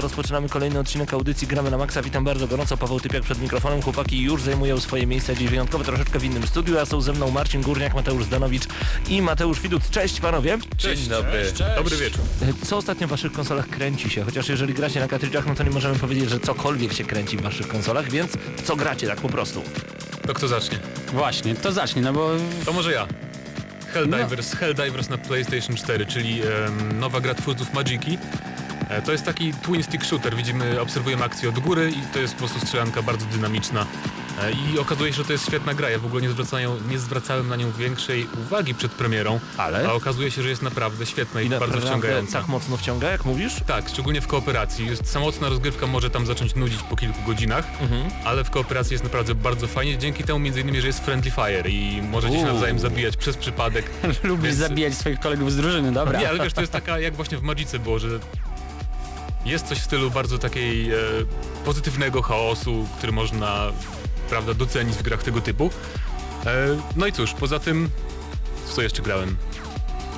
Rozpoczynamy kolejny odcinek audycji Gramy na Maxa. Witam bardzo gorąco. Paweł Typiak przed mikrofonem. Chłopaki już zajmują swoje miejsca dziś wyjątkowe, troszeczkę w innym studiu, a są ze mną Marcin Górniak, Mateusz Zdanowicz i Mateusz Widut. Cześć panowie. Dzień dobry. Dobry wieczór. Co ostatnio w waszych konsolach kręci się? Chociaż jeżeli gracie na kartridżach, no to nie możemy powiedzieć, że cokolwiek się kręci w waszych konsolach, więc co gracie tak po prostu? To kto zacznie? Właśnie, to zacznij, no bo To może ja. Helldivers, Helldivers na PlayStation 4, czyli em, nowa gra twórców Magiki. E, to jest taki twin stick shooter, widzimy, obserwujemy akcję od góry i to jest po prostu strzelanka bardzo dynamiczna. E, I okazuje się, że to jest świetna gra. Ja w ogóle nie, nie zwracałem na nią większej uwagi przed premierą, Ale? a okazuje się, że jest naprawdę świetna i, I bardzo wciągająca. tak mocno wciąga, jak mówisz? Tak, szczególnie w kooperacji. Jest samotna rozgrywka może tam zacząć nudzić po kilku godzinach, Mhm. ale w kooperacji jest naprawdę bardzo fajnie, dzięki temu między innymi, że jest friendly fire i możecie się Uuu. nawzajem zabijać przez przypadek. lubisz Więc- zabijać swoich kolegów z drużyny, dobra. Nie, ale też to jest taka, jak właśnie w Magice było, że jest coś w stylu bardzo takiej e, pozytywnego chaosu, który można, prawda, docenić w grach tego typu. E, no i cóż, poza tym, w co jeszcze grałem?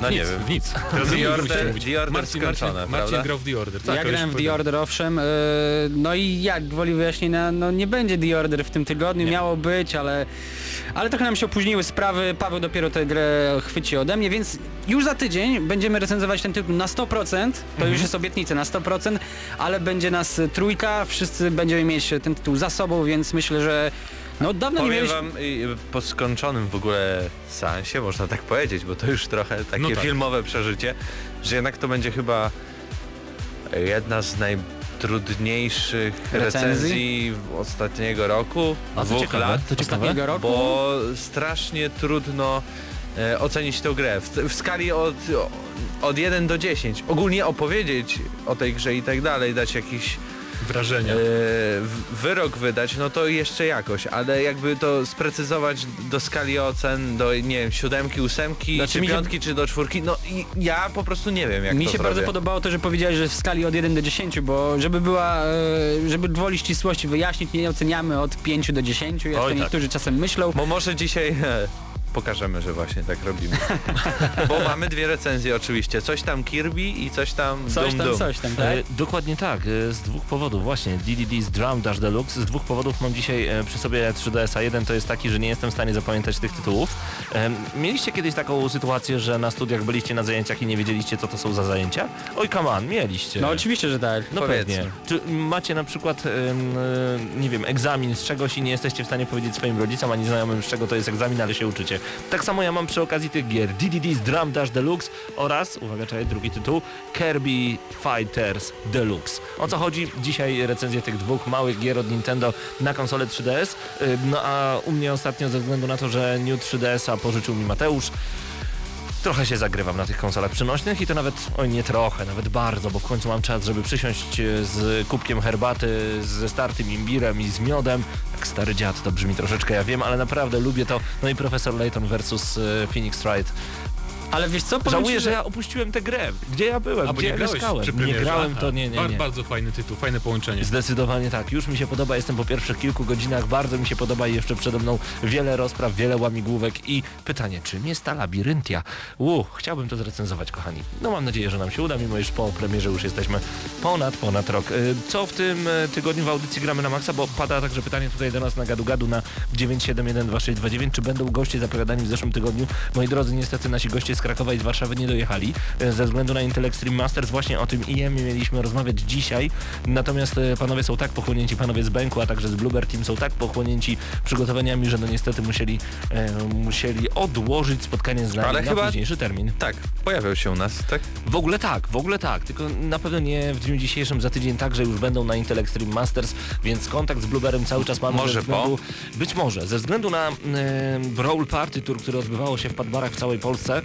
No nic, nie wiem. nic. Teraz The Order-. The Order Marcin, Marcin, Marcin grał w The Order. Tak, ja grałem w The. Order, owszem. e, No i jak woli wyjaśnienia, no nie będzie The Order w tym tygodniu, Nie. miało być, ale, ale trochę nam się opóźniły sprawy. Paweł dopiero tę grę chwyci ode mnie, więc już za tydzień będziemy recenzować ten tytuł na 100%. To już jest obietnica na 100%, ale będzie nas trójka, wszyscy będziemy mieć ten tytuł za sobą, więc myślę, że no dawno nie Powiem mieliśmy... wam y, po skończonym w ogóle seansie, można tak powiedzieć, bo to już trochę takie No tak. filmowe przeżycie, że jednak to będzie chyba jedna z najtrudniejszych Recenzji? recenzji w ostatniego roku, A dwóch ciekawe, lat, to ciekawe. Ostatniego roku. bo strasznie trudno e, ocenić tę grę w, w skali od, od 1 do 10. Ogólnie opowiedzieć o tej grze i tak dalej, dać jakiś Wrażenia. e, wyrok wydać, no to jeszcze jakoś, ale jakby to sprecyzować do skali ocen, do nie wiem, siódemki, ósemki, Znaczy czy mi się- piątki, czy do czwórki, no i ja po prostu nie wiem jak Mi się zrobię. bardzo podobało to, że powiedziałeś, że w skali od 1 do 10, bo żeby była, e, żeby gwoli ścisłości wyjaśnić, nie oceniamy od 5 do 10, jak Oj, to tak. niektórzy czasem myślą. Bo może dzisiaj e, pokażemy, że właśnie tak robimy. Bo mamy dwie recenzje oczywiście, coś tam Kirby i coś tam Coś Dum tam, Dum. coś tam, tak? E, dokładnie tak, e, z dwóch powodów właśnie. DDD's Drum Dash Deluxe. Z dwóch powodów mam dzisiaj e, przy sobie 3DS-a. Jeden to jest taki, że nie jestem w stanie zapamiętać tych tytułów. E, mieliście kiedyś taką sytuację, że na studiach byliście na zajęciach i nie wiedzieliście, co to są za zajęcia? Oj, come on, mieliście. No oczywiście, że tak. No Powiedzmy. pewnie. Czy macie na przykład, e, nie wiem, egzamin z czegoś i nie jesteście w stanie powiedzieć swoim rodzicom ani znajomym, z czego to jest egzamin, ale się uczycie. Tak samo ja mam przy okazji tych gier. DDD's Drum Dash Deluxe oraz, uwaga, czekaj, drugi tytuł, Kirby Fighters Deluxe. O co chodzi? Dzisiaj recenzję tych dwóch małych gier od Nintendo na konsolę 3DS. Y, No a u mnie ostatnio ze względu na to, że New 3DS-a pożyczył mi Mateusz, Trochę się zagrywam na tych konsolach przynośnych i to nawet, oj nie trochę, nawet bardzo, bo w końcu mam czas, żeby przysiąść e, z kubkiem herbaty, ze startym imbirem i z miodem. Jak stary dziad, to brzmi troszeczkę, ja wiem, ale naprawdę lubię to. No i Profesor Layton versus e, Phoenix Wright. Ale wiesz co, powiem Żałuję, ci, że ja opuściłem tę grę. Gdzie ja byłem? A bo Gdzie nie ja grałeś mieszkałem? przy Nie premierze? grałem, Aha. to nie, nie, Bar- nie. Bardzo fajny tytuł, fajne połączenie. Zdecydowanie tak. Już mi się podoba, jestem po pierwszych kilku godzinach, bardzo mi się podoba i jeszcze przede mną wiele rozpraw, wiele łamigłówek i pytanie, czym jest ta labiryntia? Uuu, chciałbym to zrecenzować, kochani. No mam nadzieję, że nam się uda, mimo iż po premierze już jesteśmy ponad, ponad rok. Y, Co w tym y, tygodniu w audycji gramy na maksa, bo pada także pytanie tutaj do nas na gadu gadu na 9712629, czy będą goście zapowiadani w zeszłym tygodniu. Moi drodzy, niestety nasi goście z Krakowa i z Warszawy nie dojechali e, ze względu na Intel Extreme Masters. Właśnie o tym IEM mieliśmy rozmawiać dzisiaj. Natomiast e, panowie są tak pochłonięci, panowie z Bęku, a także z Bluebird Team są tak pochłonięci przygotowaniami, że no niestety musieli, e, musieli odłożyć spotkanie z nami Ale na chyba- późniejszy termin. Tak, pojawiał się u nas, tak? W ogóle tak, w ogóle tak, tylko na pewno nie w dniu dzisiejszym, za tydzień także już będą na Intel Extreme Masters, więc kontakt z Blueberem cały czas mamy Może względu, być może, ze względu na e, Brawl Party Tour, które odbywało się w Padbarach w całej Polsce,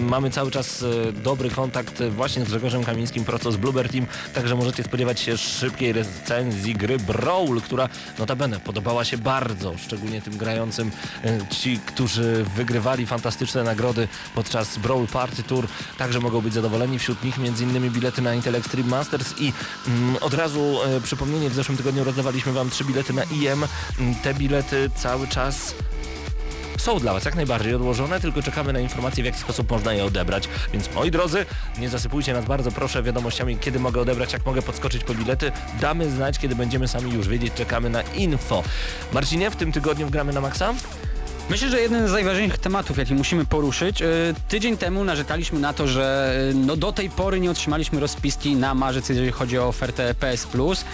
mamy cały czas e, dobry kontakt właśnie z Grzegorzem Kamińskim, prosto z Blueber Team, także możecie spodziewać się szybkiej recenzji gry Brawl, która notabene podobała się bardzo, szczególnie tym grającym, e, ci, którzy wygrywali fantastyczne nagrody podczas Brawl Party Tour, także mogą być zadowoleni, wśród nich m.in. bilety na Intel Extreme Masters i mm, od razu e, przypomnienie, w zeszłym tygodniu rozdawaliśmy Wam trzy bilety na IM, te bilety cały czas są dla Was jak najbardziej odłożone, tylko czekamy na informacje, w jaki sposób można je odebrać. Więc moi drodzy, nie zasypujcie nas bardzo proszę wiadomościami, kiedy mogę odebrać, jak mogę podskoczyć po bilety. Damy znać, kiedy będziemy sami już wiedzieć, czekamy na info. Marcinie, w tym tygodniu wgramy na maksa? Myślę, że jeden z najważniejszych tematów, jaki musimy poruszyć, y, tydzień temu narzekaliśmy na to, że y, no do tej pory nie otrzymaliśmy rozpiski na marzec, jeżeli chodzi o ofertę PS Plus.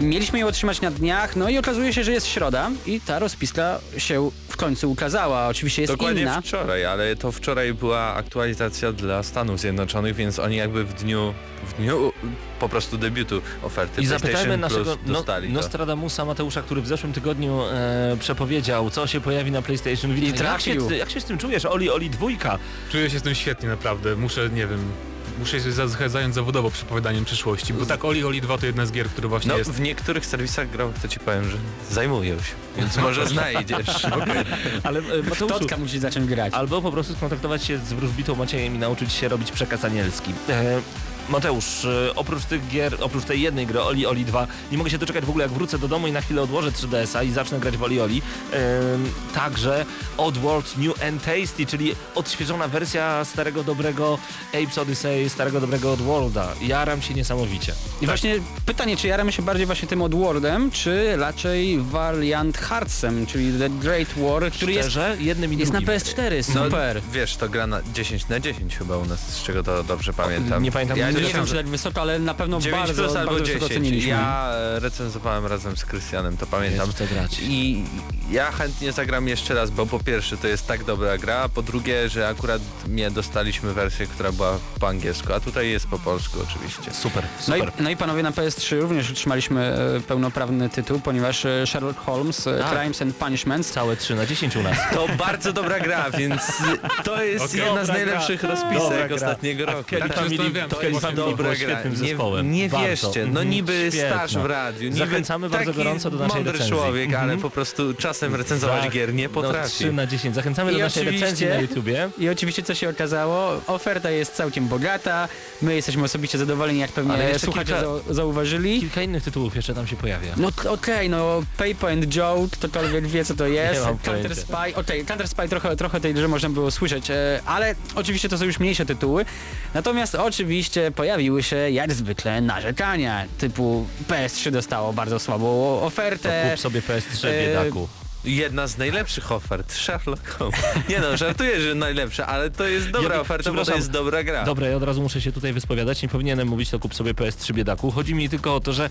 Mieliśmy ją otrzymać na dniach, no i okazuje się, że jest środa i ta rozpiska się w końcu ukazała. Oczywiście jest Dokładnie inna. wczoraj, ale to wczoraj była aktualizacja dla Stanów Zjednoczonych, więc oni jakby w dniu, w dniu po prostu debiutu oferty I zapytajmy naszego no. Nostradamusa Mateusza, który w zeszłym tygodniu e, przepowiedział, co się pojawi na PlayStation Vita. I Jak się, jak się z tym czujesz? Oli, Oli dwójka. Czuję się z tym świetnie naprawdę. Muszę, nie wiem, muszę się za- zająć zawodowo przepowiadaniem przyszłości, bo tak Oli Oli 2 to jedna z gier, które właśnie No jest. w niektórych serwisach growych to ci powiem, że zajmują się, więc może znajdziesz. Ale e, Mateuszu, Totka musi zacząć grać. albo po prostu skontaktować się z wróżbitą Maciejem i nauczyć się robić przekaz anielski. E, Mateusz, e, oprócz tych gier, oprócz tej jednej gry Oli Oli 2, nie mogę się doczekać w ogóle jak wrócę do domu i na chwilę odłożę 3DS-a i zacznę grać w Oli Oli. E, także Oddworld New and Tasty, czyli odświeżona wersja starego dobrego Apes Odyssey, starego dobrego Oddworlda. Jaram się niesamowicie. I właśnie pytanie, czy jaramy się bardziej właśnie tym Oddworldem, czy raczej Valiant Heartsem, czyli The Great War, który jest, Szczerze, jednym i jest na drugim. PS4, No, super. wiesz, to gra na 10 na 10 chyba u nas, z czego to dobrze pamiętam. nie pamiętam, Ja nie wiem, czy tak wysoko, ale na pewno 9 bardzo, plus albo bardzo wysoko 10. ceniliśmy. Ja recenzowałem razem z Krystianem, to pamiętam. Jezu, co grać. I ja chętnie zagram jeszcze raz, bo po pierwsze to jest tak dobra gra, a po drugie, że akurat mnie dostaliśmy wersję, która była po angielsku, a tutaj jest po polsku oczywiście. Super, No i, super. no i panowie na PS3 również otrzymaliśmy e, pełnoprawny tytuł, ponieważ e, Sherlock Holmes, e, Tak. Crimes and Punishments Całe 3 na 10 u nas. To bardzo dobra gra, więc to jest Okej. jedna z Dobra najlepszych gra. Dobra rozpisek gra. ostatniego A roku. Kelly Tak zastanawiałem, to Gra. gra. świetnym Nie, zespołem. nie Bardzo. wierzcie, no Mhm, niby świetna. staż w radiu, niby Zachęcamy bardzo gorąco do naszej mądry recenzji. człowiek, ale Mhm. po prostu czasem recenzować gier nie No, potrafi. 3 na 10. Zachęcamy do I naszej oczywiście- recenzji na YouTubie. I oczywiście co się okazało, oferta jest całkiem bogata, my jesteśmy osobiście zadowoleni, jak pewnie słuchacze kilka- zau- zauważyli. Kilka innych tytułów jeszcze tam się pojawia. No okej, no Paper and Joe, ktokolwiek wie co to jest, Counter. Spy, okej, Counter Spy trochę, trochę tej grze można było słyszeć, e, ale oczywiście to są już mniejsze tytuły. Natomiast oczywiście pojawiły się jak zwykle narzekania, typu PS3 dostało bardzo słabą To ofertę. kup sobie PS3, e, biedaku. Jedna z najlepszych ofert, Sherlock Holmes. Nie no, żartuję, że najlepsza, ale to jest dobra Ja- oferta, bo to jest dobra gra. Dobra, ja od razu muszę się tutaj wyspowiadać. Nie powinienem mówić to kup sobie PS3, biedaku. Chodzi mi tylko o to, że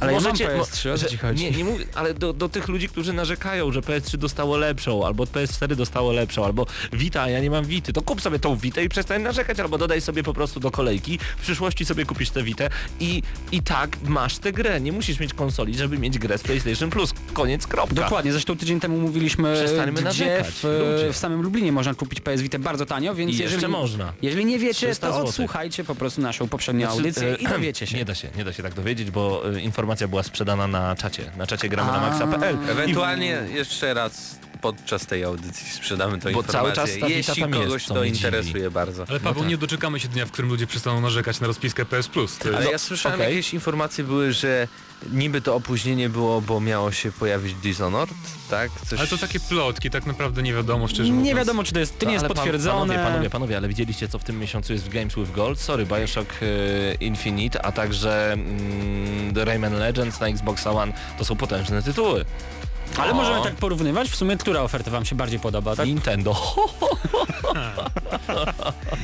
Ale ja mam Możecie- PS3, o co ci chodzi? Nie, nie mówię, ale do, do tych ludzi, którzy narzekają, że PS3 dostało lepszą, albo PS4 dostało lepszą, albo Vita, a ja nie mam Vity, to kup sobie tą Vitę i przestań narzekać, albo dodaj sobie po prostu do kolejki, w przyszłości sobie kupisz tę Vitę i, i tak masz tę grę. Nie musisz mieć konsoli, żeby mieć grę z PlayStation Plus. Koniec, kropka. Dokładnie, zresztą tydzień temu mówiliśmy, Przestańmy gdzie narzekać, w, ludzie. w samym Lublinie można kupić PS Vita bardzo tanio, więc I jeżeli, jeszcze można. jeżeli nie wiecie, 300 to odsłuchajcie po prostu naszą poprzednią Znaczy, audycję e, i dowiecie się. Nie da się, nie da się tak dowiedzieć, bo y, informacja była sprzedana na czacie. Na czacie gramy na maxa.pl. Ewentualnie jeszcze raz podczas tej audycji sprzedamy tą Bo cały informację, czas ta jeśli tam jest, kogoś co to mnie dziwi. interesuje bardzo. Ale Paweł, tak. nie doczekamy się dnia, w którym ludzie przestaną narzekać na rozpiskę PS Plus. To Ale jest... ja słyszałem, okej. jakieś informacje były, że niby to opóźnienie było, bo miało się pojawić Dishonored, tak? Coś... Ale to takie plotki, tak naprawdę nie wiadomo, szczerze mówiąc. Nie wiadomo, czy to jest, to nie jest No, ale potwierdzone. Panowie, panowie, panowie, ale widzieliście co w tym miesiącu jest w Games with Gold? Sorry, Bioshock e, Infinite, a także mm, The Rayman Legends na Xbox One to są potężne tytuły. Ale O. możemy tak porównywać, w sumie która oferta wam się bardziej podoba, tak? Nintendo.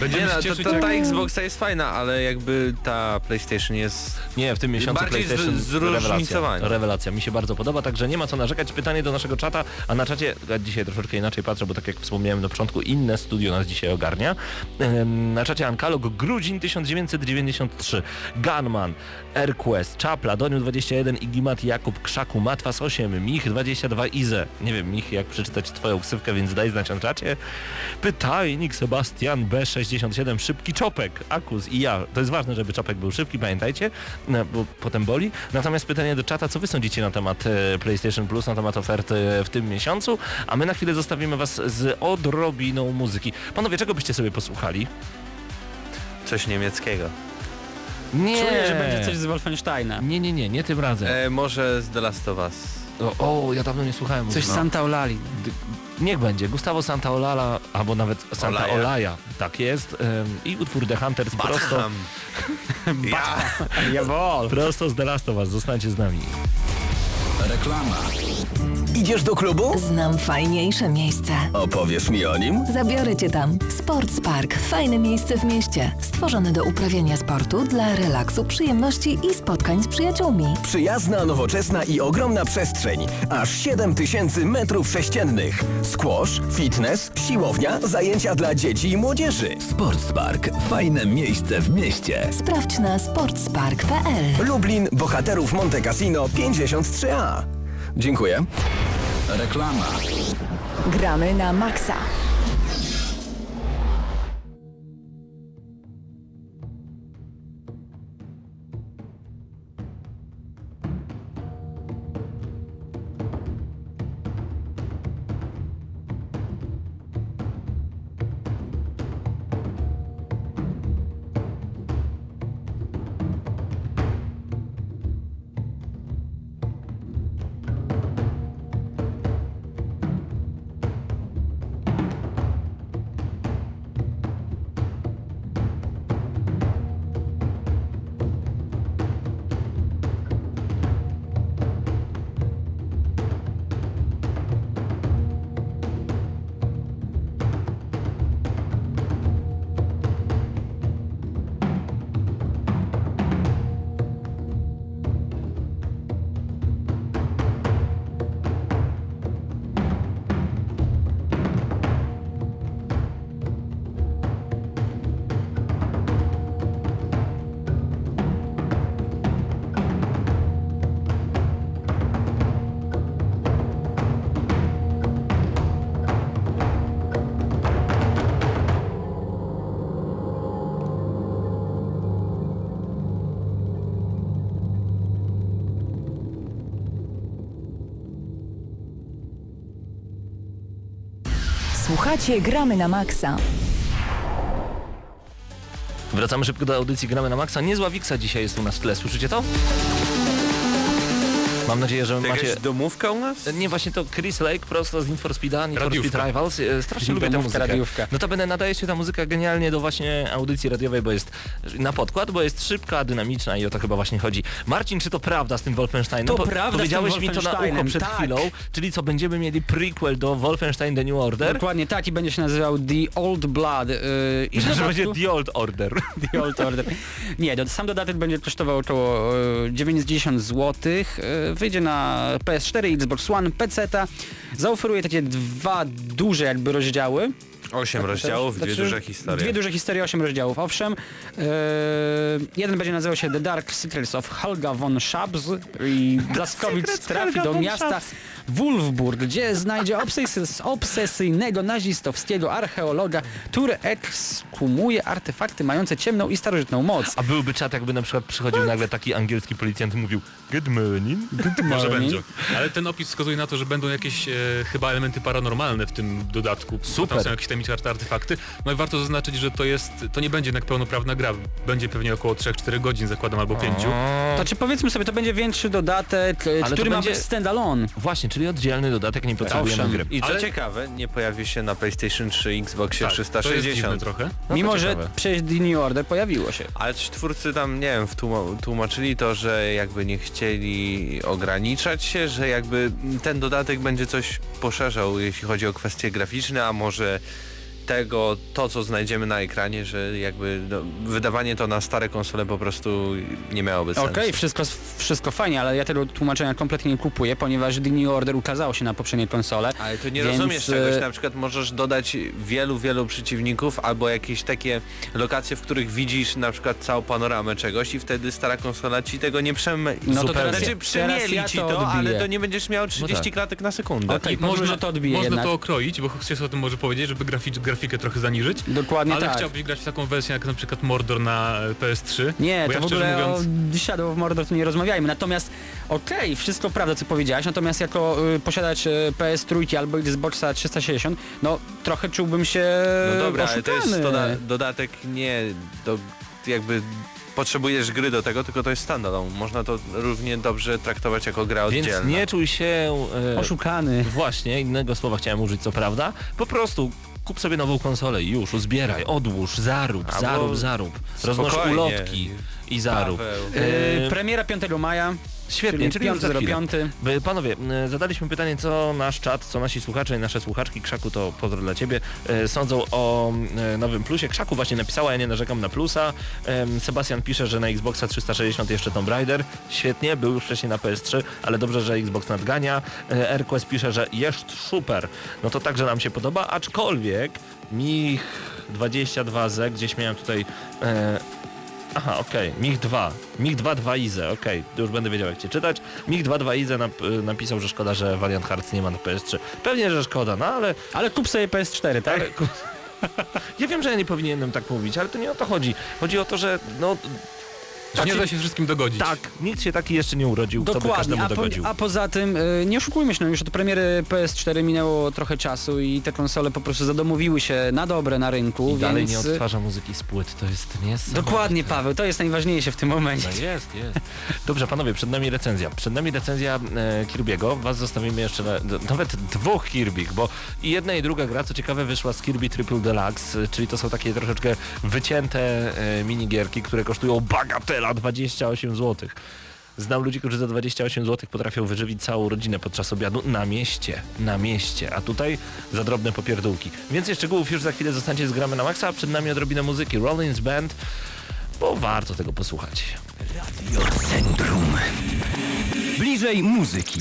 Będziemy Nie no, to, to, ta Xboxa jest fajna, ale jakby ta PlayStation jest... Nie, w tym miesiącu Bardziej PlayStation z- rewelacja. rewelacja. Mi się bardzo podoba, także nie ma co narzekać. Pytanie do naszego czata, a na czacie ja dzisiaj troszeczkę inaczej patrzę, bo tak jak wspomniałem na początku, inne studio nas dzisiaj ogarnia. Na czacie Ankalog, grudzień 1993, Gunman, Airquest, Czapla, Doniu 21, Igimat, Jakub, Krzaku, Matwas 8, Mich 22, Ize. Nie wiem, Mich, jak przeczytać twoją ksywkę, więc daj znać na czacie. Pytajnik, Sebastian B67, Szybki Czopek, Akus i ja. To jest ważne, żeby Czopek był szybki, pamiętajcie, no, bo potem boli. Natomiast pytanie do czata, co wy sądzicie na temat e, PlayStation Plus, na temat oferty w tym miesiącu? A my na chwilę zostawimy was z odrobiną muzyki. Panowie, czego byście sobie posłuchali? Coś niemieckiego. Nie, Czuję, że będzie coś z Wolfensteina. Nie, nie, nie, nie tym razem. E, może z The Last of Us. O, o, ja dawno nie słuchałem Coś muzyki. z Santa Olali. Niech będzie. Gustavo Santaolala, albo nawet Santa Olaja. Olaja. Tak jest. I utwór The Hunters prosto. Ja. Prosto z The Last of Us. Zostańcie z nami. Reklama. Idziesz do klubu? Znam fajniejsze miejsce. Opowiesz mi o nim? Zabiorę cię tam. Sports Park. Fajne miejsce w mieście. Stworzone do uprawiania sportu dla relaksu, przyjemności i spotkań z przyjaciółmi. Przyjazna, nowoczesna i ogromna przestrzeń. Aż 7 tysięcy metrów sześciennych. Squash, fitness, siłownia, zajęcia dla dzieci i młodzieży. Sportspark. Fajne miejsce w mieście. Sprawdź na sportspark.pl. Lublin, Bohaterów Monte Cassino 53A. Dziękuję. Reklama. Gramy na maksa. Słuchacie, gramy na maksa. Wracamy szybko do audycji Gramy na Maxa. Niezła Wiksa dzisiaj jest u nas w tle. Słyszycie to? Mam nadzieję, że Jakaś macie... domówka u nas? Nie, właśnie to Chris Lake prosto z Need for Speeda, Need for. Speed Rivals. Strasznie lubię tę Domówka, muzykę. radiówka. Notabene nadaje się ta muzyka genialnie do właśnie audycji radiowej, bo jest na podkład, bo jest szybka, dynamiczna i o to chyba właśnie chodzi. Marcin, czy to prawda z tym Wolfensteinem? To Po- prawda z Powiedziałeś tym mi to na ucho przed tak. chwilą, czyli co, będziemy mieli prequel do Wolfenstein The New Order? Dokładnie tak i będzie się nazywał The Old Blood. Yy, I Że dodatku- będzie The Old Order. The Old Order. Nie, do, sam dodatek będzie kosztował około e, 90 zł. E, wyjdzie na PS4, Xbox One, PC. Zaoferuje takie dwa duże jakby rozdziały. Osiem rozdziałów, dwie Znaczy, duże historie. Dwie duże historie, osiem rozdziałów, owszem. E, jeden będzie nazywał się The Dark Secrets of Helga von Schabs i Blaskowicz trafi Helga do miasta. Wolfburg, gdzie znajdzie obsesy- obsesyjnego nazistowskiego archeologa, który ekskumuje artefakty mające ciemną i starożytną moc. A byłby czat, jakby na przykład przychodził nagle taki angielski policjant i mówił Good morning. Może Morning. będzie. Ale ten opis wskazuje na to, że będą jakieś e, chyba elementy paranormalne w tym dodatku. Super. Tam są jakieś tajemnicze mieć art- artefakty. No i warto zaznaczyć, że to jest, to nie będzie jednak pełnoprawna gra. Będzie pewnie około 3-4 godzin zakładam albo 5. To czy powiedzmy sobie, to będzie większy dodatek, Ale to który ma będzie- być standalone. Właśnie, czyli oddzielny dodatek, nie potrzebujemy Owszem. gry. I co Ale- ciekawe, nie pojawi się na PlayStation 3, Xboxie Tak, to jest dziwne 360. trochę. No to Mimo, że ciekawe. przecież The New Order pojawiło się. Ale coś twórcy tam, nie wiem, tłumaczyli to, że jakby nie chcieli ograniczać się, że jakby ten dodatek będzie coś poszerzał, jeśli chodzi o kwestie graficzne, a może tego, to co znajdziemy na ekranie, że jakby no, wydawanie to na stare konsole po prostu nie miałoby sensu. Okej, wszystko, wszystko fajnie, ale ja tego tłumaczenia kompletnie nie kupuję, ponieważ The New Order ukazało się na poprzedniej konsole. Ale to nie Więc, rozumiesz czegoś, na przykład możesz dodać wielu, wielu przeciwników albo jakieś takie lokacje, w których widzisz na przykład całą panoramę czegoś i wtedy stara konsola ci tego nie przemie... No to teraz, Znaczy przemieli ja ci to to, odbiję. ale to nie będziesz miał 30 tak. klatek na sekundę. Okej, I że to odbije można jednak. to okroić, bo chcesz o tym może powiedzieć, żeby graficz, grafikę trochę zaniżyć. Dokładnie ale tak. chciałbyś grać w taką wersję jak na przykład Mordor na e, PS3. Nie, bo to ja w ogóle mówiąc, o Shadow of Mordor to nie rozmawiajmy. Natomiast okej, wszystko prawda co powiedziałeś, natomiast jako y, posiadacz y, PS3 albo Xboxa 360, no trochę czułbym się No dobra, ale to jest doda dodatek nie do jakby potrzebujesz gry do tego, tylko to jest standalone. Można to równie dobrze traktować jako gra Więc oddzielna. nie czuj się... E, Oszukany. Właśnie, innego słowa chciałem użyć, co prawda. Po prostu kup sobie nową konsolę i już, uzbieraj, odłóż, zarób, Albo zarób, zarób. Roznosz spokojnie. ulotki i zarób. Y, E, premiera 5 maja, Świetnie, czyli, czyli już za chwilę. 5 By- Panowie, zadaliśmy pytanie, co nasz czat, co nasi słuchacze i nasze słuchaczki, Krzaku to pozdro dla Ciebie, e, sądzą o e, nowym plusie. Krzaku właśnie napisała, ja nie narzekam na plusa. Sebastian pisze, że na Xboxa 360 jeszcze Tomb Raider. Świetnie, był już wcześniej na PS3, ale dobrze, że Xbox nadgania. E, AirQuest pisze, że jest super. No to także nam się podoba, aczkolwiek Mich 22Z, gdzieś miałem tutaj... E, Aha, okej, MiG 2. MiG 2 2 Ize, okej, to już będę wiedział jak cię czytać. MiG 2 2 Ize nap y, napisał, że szkoda, że Valiant Hearts nie ma na PS3. Pewnie, że szkoda, no ale... ale kup sobie PS4, tak? ale ku- ja wiem, że ja nie powinienem tak mówić, ale to nie o to chodzi. Chodzi o to, że no... nie da się wszystkim dogodzić. Tak, nikt się taki jeszcze nie urodził, Dokładnie, każdemu a, po, dogodził. a poza tym, y, nie oszukujmy się, no już od premiery PS4 minęło trochę czasu i te konsole po prostu zadomowiły się na dobre na rynku, I dalej więc... nie y, odtwarza muzyki z płyt, to jest niesamowite. Dokładnie Paweł, to jest najważniejsze w tym momencie. No jest, jest. Dobrze, panowie, przed nami recenzja. Przed nami recenzja e, Kirby'ego. Was zostawimy jeszcze na, nawet dwóch Kirby'ch, bo i jedna i druga gra, co ciekawe, wyszła z Kirby Triple Deluxe, czyli to są takie troszeczkę wycięte e, minigierki, które kosztują bagatela 28 zł. Znam ludzi, którzy za 28 zł potrafią wyżywić całą rodzinę podczas obiadu na mieście. Na mieście. A tutaj za drobne popierdółki. Więcej szczegółów już za chwilę zostańcie z gramy na maksa, a przed nami odrobinę muzyki. Rollins Band, bo warto tego posłuchać. Centrum. Bliżej muzyki.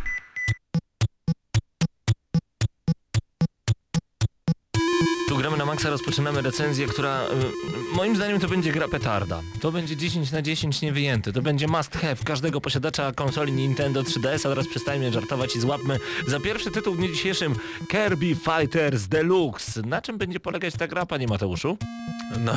Maksa, rozpoczynamy recenzję, która y, moim zdaniem to będzie gra petarda. To będzie 10 na 10 niewyjęty. To będzie must have każdego posiadacza konsoli Nintendo 3DS, a teraz przestajmy żartować i złapmy za pierwszy tytuł w dniu dzisiejszym Kirby Fighters Deluxe. Na czym będzie polegać ta gra, panie Mateuszu? No,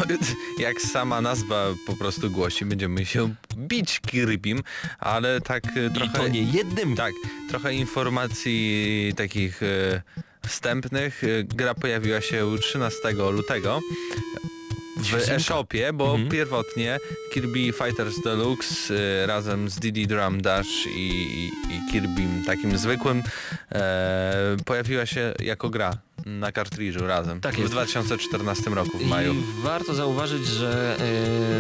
jak sama nazwa po prostu głosi, będziemy się bić Kirbym, ale tak I trochę... to nie jednym. Tak, trochę informacji takich e, wstępnych. E, Gra pojawiła się 13 lutego w e-shopie, bo Mhm. pierwotnie Kirby Fighters Deluxe e, razem z Diddy Drum Dash i, i, i Kirbym takim zwykłym e, pojawiła się jako gra na kartridżu razem Tak w jest. 2014 roku w maju. I warto zauważyć, że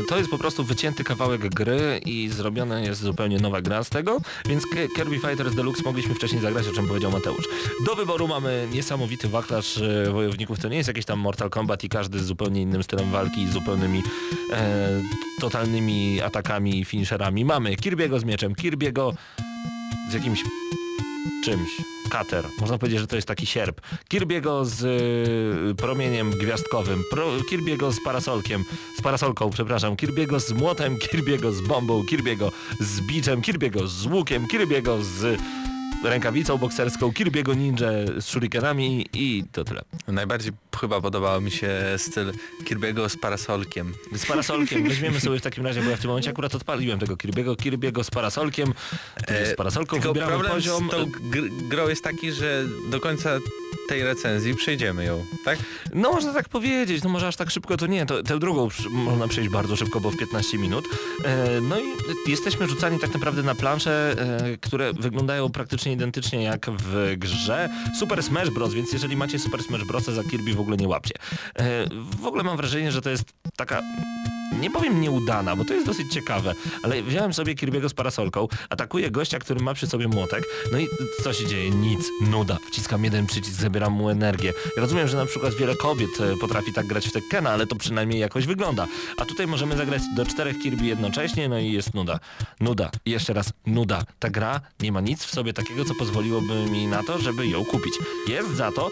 y, to jest po prostu wycięty kawałek gry i zrobiona jest zupełnie nowa gra z tego, więc Kirby Fighters Deluxe mogliśmy wcześniej zagrać, o czym powiedział Mateusz. Do wyboru mamy niesamowity wachlarz y, wojowników, to nie jest jakiś tam Mortal Kombat i każdy z zupełnie innym stylem walki i zupełnymi e, totalnymi atakami i finisherami. Mamy Kirby'ego z mieczem, Kirby'ego z jakimś czymś. Kater. Można powiedzieć, że to jest taki sierp. Kirby'ego z y, promieniem gwiazdkowym. Pro, Kirby'ego z parasolkiem. Z parasolką, przepraszam. Kirby'ego z młotem. Kirby'ego z bombą. Kirby'ego z biczem. Kirby'ego z łukiem. Kirby'ego z rękawicą bokserską. Kirby'ego ninja z shurikenami i to tyle. Najbardziej chyba podobał mi się styl Kirby'ego z parasolkiem. Z parasolkiem. Weźmiemy sobie w takim razie, bo ja w tym momencie akurat odpaliłem tego Kirby'ego. Kirby'ego z parasolkiem. E, Z parasolką Tylko wybieramy problem poziom. z tą gr- grą jest taki, że do końca tej recenzji przejdziemy ją, tak? No można tak powiedzieć, no może aż tak szybko to nie, to, tę drugą można przejść bardzo szybko, bo w 15 minut. E, no i jesteśmy rzucani tak naprawdę na plansze, e, które wyglądają praktycznie identycznie jak w grze Super Smash Bros, więc jeżeli macie Super Smash Bros za Kirby w ogóle nie łapcie. E, w ogóle mam wrażenie, że to jest taka nie powiem nieudana, bo to jest dosyć ciekawe, ale wziąłem sobie Kirby'ego z parasolką, atakuję gościa, który ma przy sobie młotek, no i co się dzieje? Nic, nuda. Wciskam jeden przycisk, zabieram mu energię. Rozumiem, że na przykład wiele kobiet e, potrafi tak grać w Tekkena, ale to przynajmniej jakoś wygląda. A tutaj możemy zagrać do czterech Kirby jednocześnie, no i jest nuda. Nuda. I jeszcze raz, nuda. Ta gra nie ma nic w sobie takiego, co pozwoliłoby mi na to, żeby ją kupić. Jest za to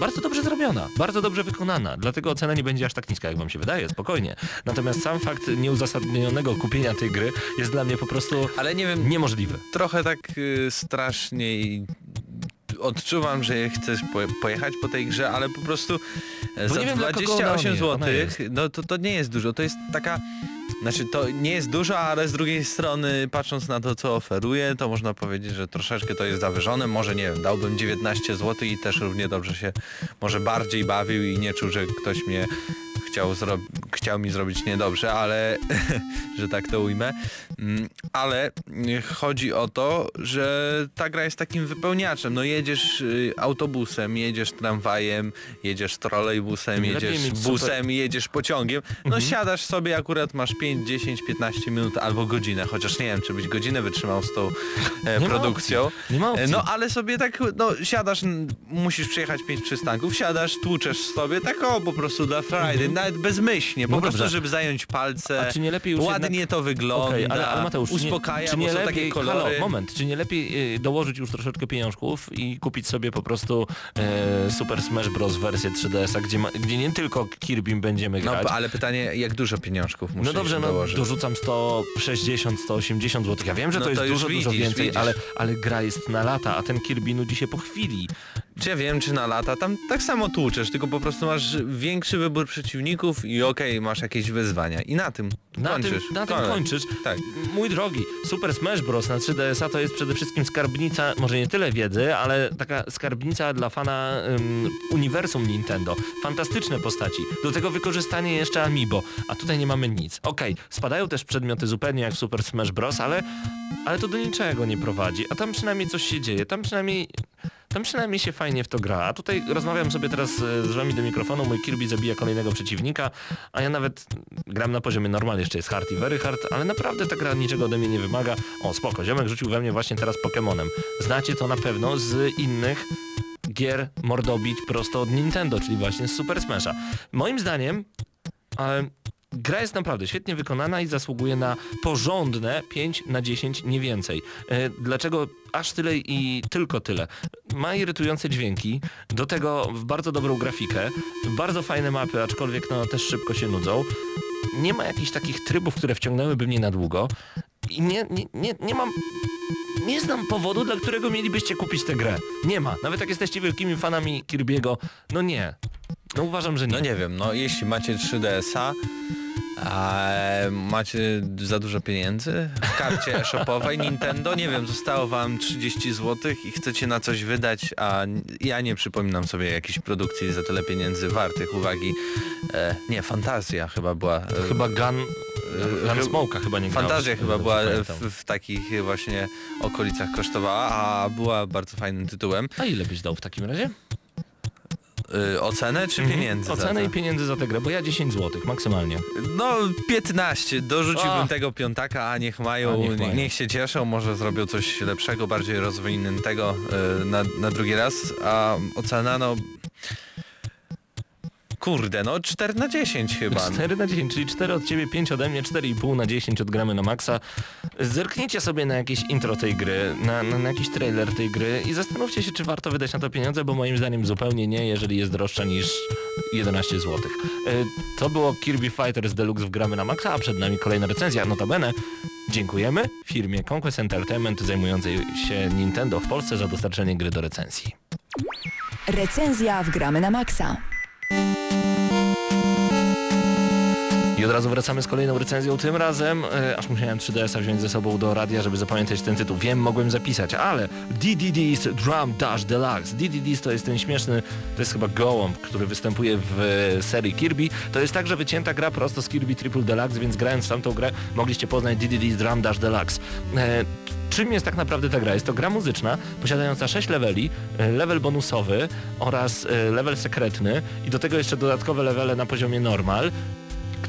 bardzo dobrze zrobiona, bardzo dobrze wykonana, dlatego ocena nie będzie aż tak niska, jak wam się wydaje, spokojnie. Natomiast sam fakt nieuzasadnionego kupienia tej gry jest dla mnie po prostu Ale nie wiem, niemożliwy. trochę tak y, strasznie i odczuwam, że chcesz po, pojechać po tej grze, ale po prostu e, Bo za nie wiem, dla kogo 28 ona- ona zł, no to, to nie jest dużo, to jest taka znaczy to nie jest dużo, ale z drugiej strony patrząc na to co oferuje, to można powiedzieć, że troszeczkę to jest zawyżone, może nie wiem, dałbym 19 zł i też równie dobrze się może bardziej bawił i nie czuł, że ktoś mnie chciał, chciał mi zrobić niedobrze, ale że tak to ujmę. Mm, Ale y, chodzi o to, że ta gra jest takim wypełniaczem. No jedziesz y, autobusem, jedziesz tramwajem, jedziesz trolejbusem, jedziesz super- busem, jedziesz pociągiem. No siadasz sobie, akurat masz 5, 10, 15 minut albo godzinę, chociaż nie wiem, czy byś godzinę wytrzymał z tą e, produkcją. opcji. No ale sobie tak, no siadasz, musisz przejechać pięć przystanków, siadasz, tłuczesz sobie, tak o, po prostu dla Friday, nawet bezmyślnie, po No prostu, dobrze. żeby zająć palce. A czy nie lepiej już Ładnie jednak... to wygląda, Okej, ale, ale Mateusz, uspokaja, czy nie, bo są lepiej, takie kolory. Halo, moment, czy nie lepiej y, dołożyć już troszeczkę pieniążków i kupić sobie po prostu e, Super Smash Bros. wersję 3DS-a, gdzie, ma, gdzie nie tylko Kirbym będziemy No grać. ale pytanie, jak dużo pieniążków muszę No dobrze, no dorzucam 160, 180 zł. Ja wiem, że No to jest to już dużo, dużo widzisz, więcej, widzisz. ale, ale gra jest na lata, a ten Kirby nudzi się po chwili. Czy ja wiem, czy na lata, tam tak samo tłuczesz, tylko po prostu masz większy wybór przeciwników i okej, masz jakieś wyzwania. I na tym Na kończysz. tym, na tym kończysz. Tak. Mój drogi, Super Smash Bros. na 3DS-a to jest przede wszystkim skarbnica, może nie tyle wiedzy, ale taka skarbnica dla fana ym, uniwersum Nintendo. Fantastyczne postaci. Do tego wykorzystanie jeszcze Amiibo, a tutaj nie mamy nic. Okej, spadają też przedmioty zupełnie jak Super Smash Bros., ale, ale to do niczego nie prowadzi. A tam przynajmniej coś się dzieje, tam przynajmniej... Tam przynajmniej się fajnie w to gra. A tutaj rozmawiam sobie teraz e, z wami do mikrofonu, mój Kirby zabija kolejnego przeciwnika, a ja nawet gram na poziomie normal, jeszcze jest hard i very hard, ale naprawdę ta gra niczego ode mnie nie wymaga. O, spoko, ziomek rzucił we mnie właśnie teraz Pokemonem. Znacie to na pewno z innych gier mordobić prosto od Nintendo, czyli właśnie z Super Smasha. Moim zdaniem, ale Gra jest naprawdę świetnie wykonana i zasługuje na porządne 5 na 10, nie więcej. E, Dlaczego aż tyle i tylko tyle? Ma irytujące dźwięki, do tego w bardzo dobrą grafikę, bardzo fajne mapy, aczkolwiek no też szybko się nudzą. Nie ma jakichś takich trybów, które wciągnęłyby mnie na długo i nie, nie, nie, nie mam... Nie znam powodu, dla którego mielibyście kupić tę grę. Nie ma. Nawet jak jesteście wielkimi fanami Kirby'ego, no nie. No uważam, że nie. No nie wiem, no jeśli macie 3DS-a, a macie za dużo pieniędzy w karcie e-shopowej Nintendo, nie wiem, zostało wam 30 zł i chcecie na coś wydać, a ja nie przypominam sobie jakiejś produkcji za tyle pieniędzy wartych uwagi. E, nie, Fantazja chyba była. E, Chyba Gun... Gun Smoke'a chyba nie Fantazja chyba była pamiętam. w, w takich właśnie okolicach kosztowała, a była bardzo fajnym tytułem. A ile byś dał w takim razie? Y, ocenę czy Mhm. pieniędzy? Ocenę i pieniędzy za tę grę, bo ja 10 zł maksymalnie. No 15, dorzuciłbym A. tego piątaka, a niech mają, A, niech niech, mają. niech się cieszą, może zrobią coś lepszego, bardziej rozwiniętego y, na, na drugi raz, a ocena no... Kurde, no 4 na 10 chyba. 4 na 10, czyli 4 od ciebie, 5 ode mnie, 4,5 na 10 odgramy na maksa. Zerknijcie sobie na jakieś intro tej gry, na, na, na jakiś trailer tej gry i zastanówcie się, czy warto wydać na to pieniądze, bo moim zdaniem zupełnie nie, jeżeli jest droższa niż 11 zł. To było Kirby Fighters Deluxe w gramy na maksa, a przed nami kolejna recenzja. Notabene dziękujemy firmie Conquest Entertainment zajmującej się Nintendo w Polsce za dostarczenie gry do recenzji. Recenzja w Gramy na Maxa. I od razu wracamy z kolejną recenzją, tym razem e, aż musiałem 3DS-a wziąć ze sobą do radia, żeby zapamiętać ten tytuł. Wiem, mogłem zapisać, ale DDD's Drum Dash Deluxe. DDD's to jest ten śmieszny, to jest chyba gołąb, który występuje w e, serii Kirby. To jest także wycięta gra prosto z Kirby Triple Deluxe, więc grając w tamtą grę mogliście poznać DDD's Drum Dash Deluxe. E, Czym jest tak naprawdę ta gra? Jest to gra muzyczna posiadająca 6 leveli, e, level bonusowy oraz e, level sekretny i do tego jeszcze dodatkowe levele na poziomie normal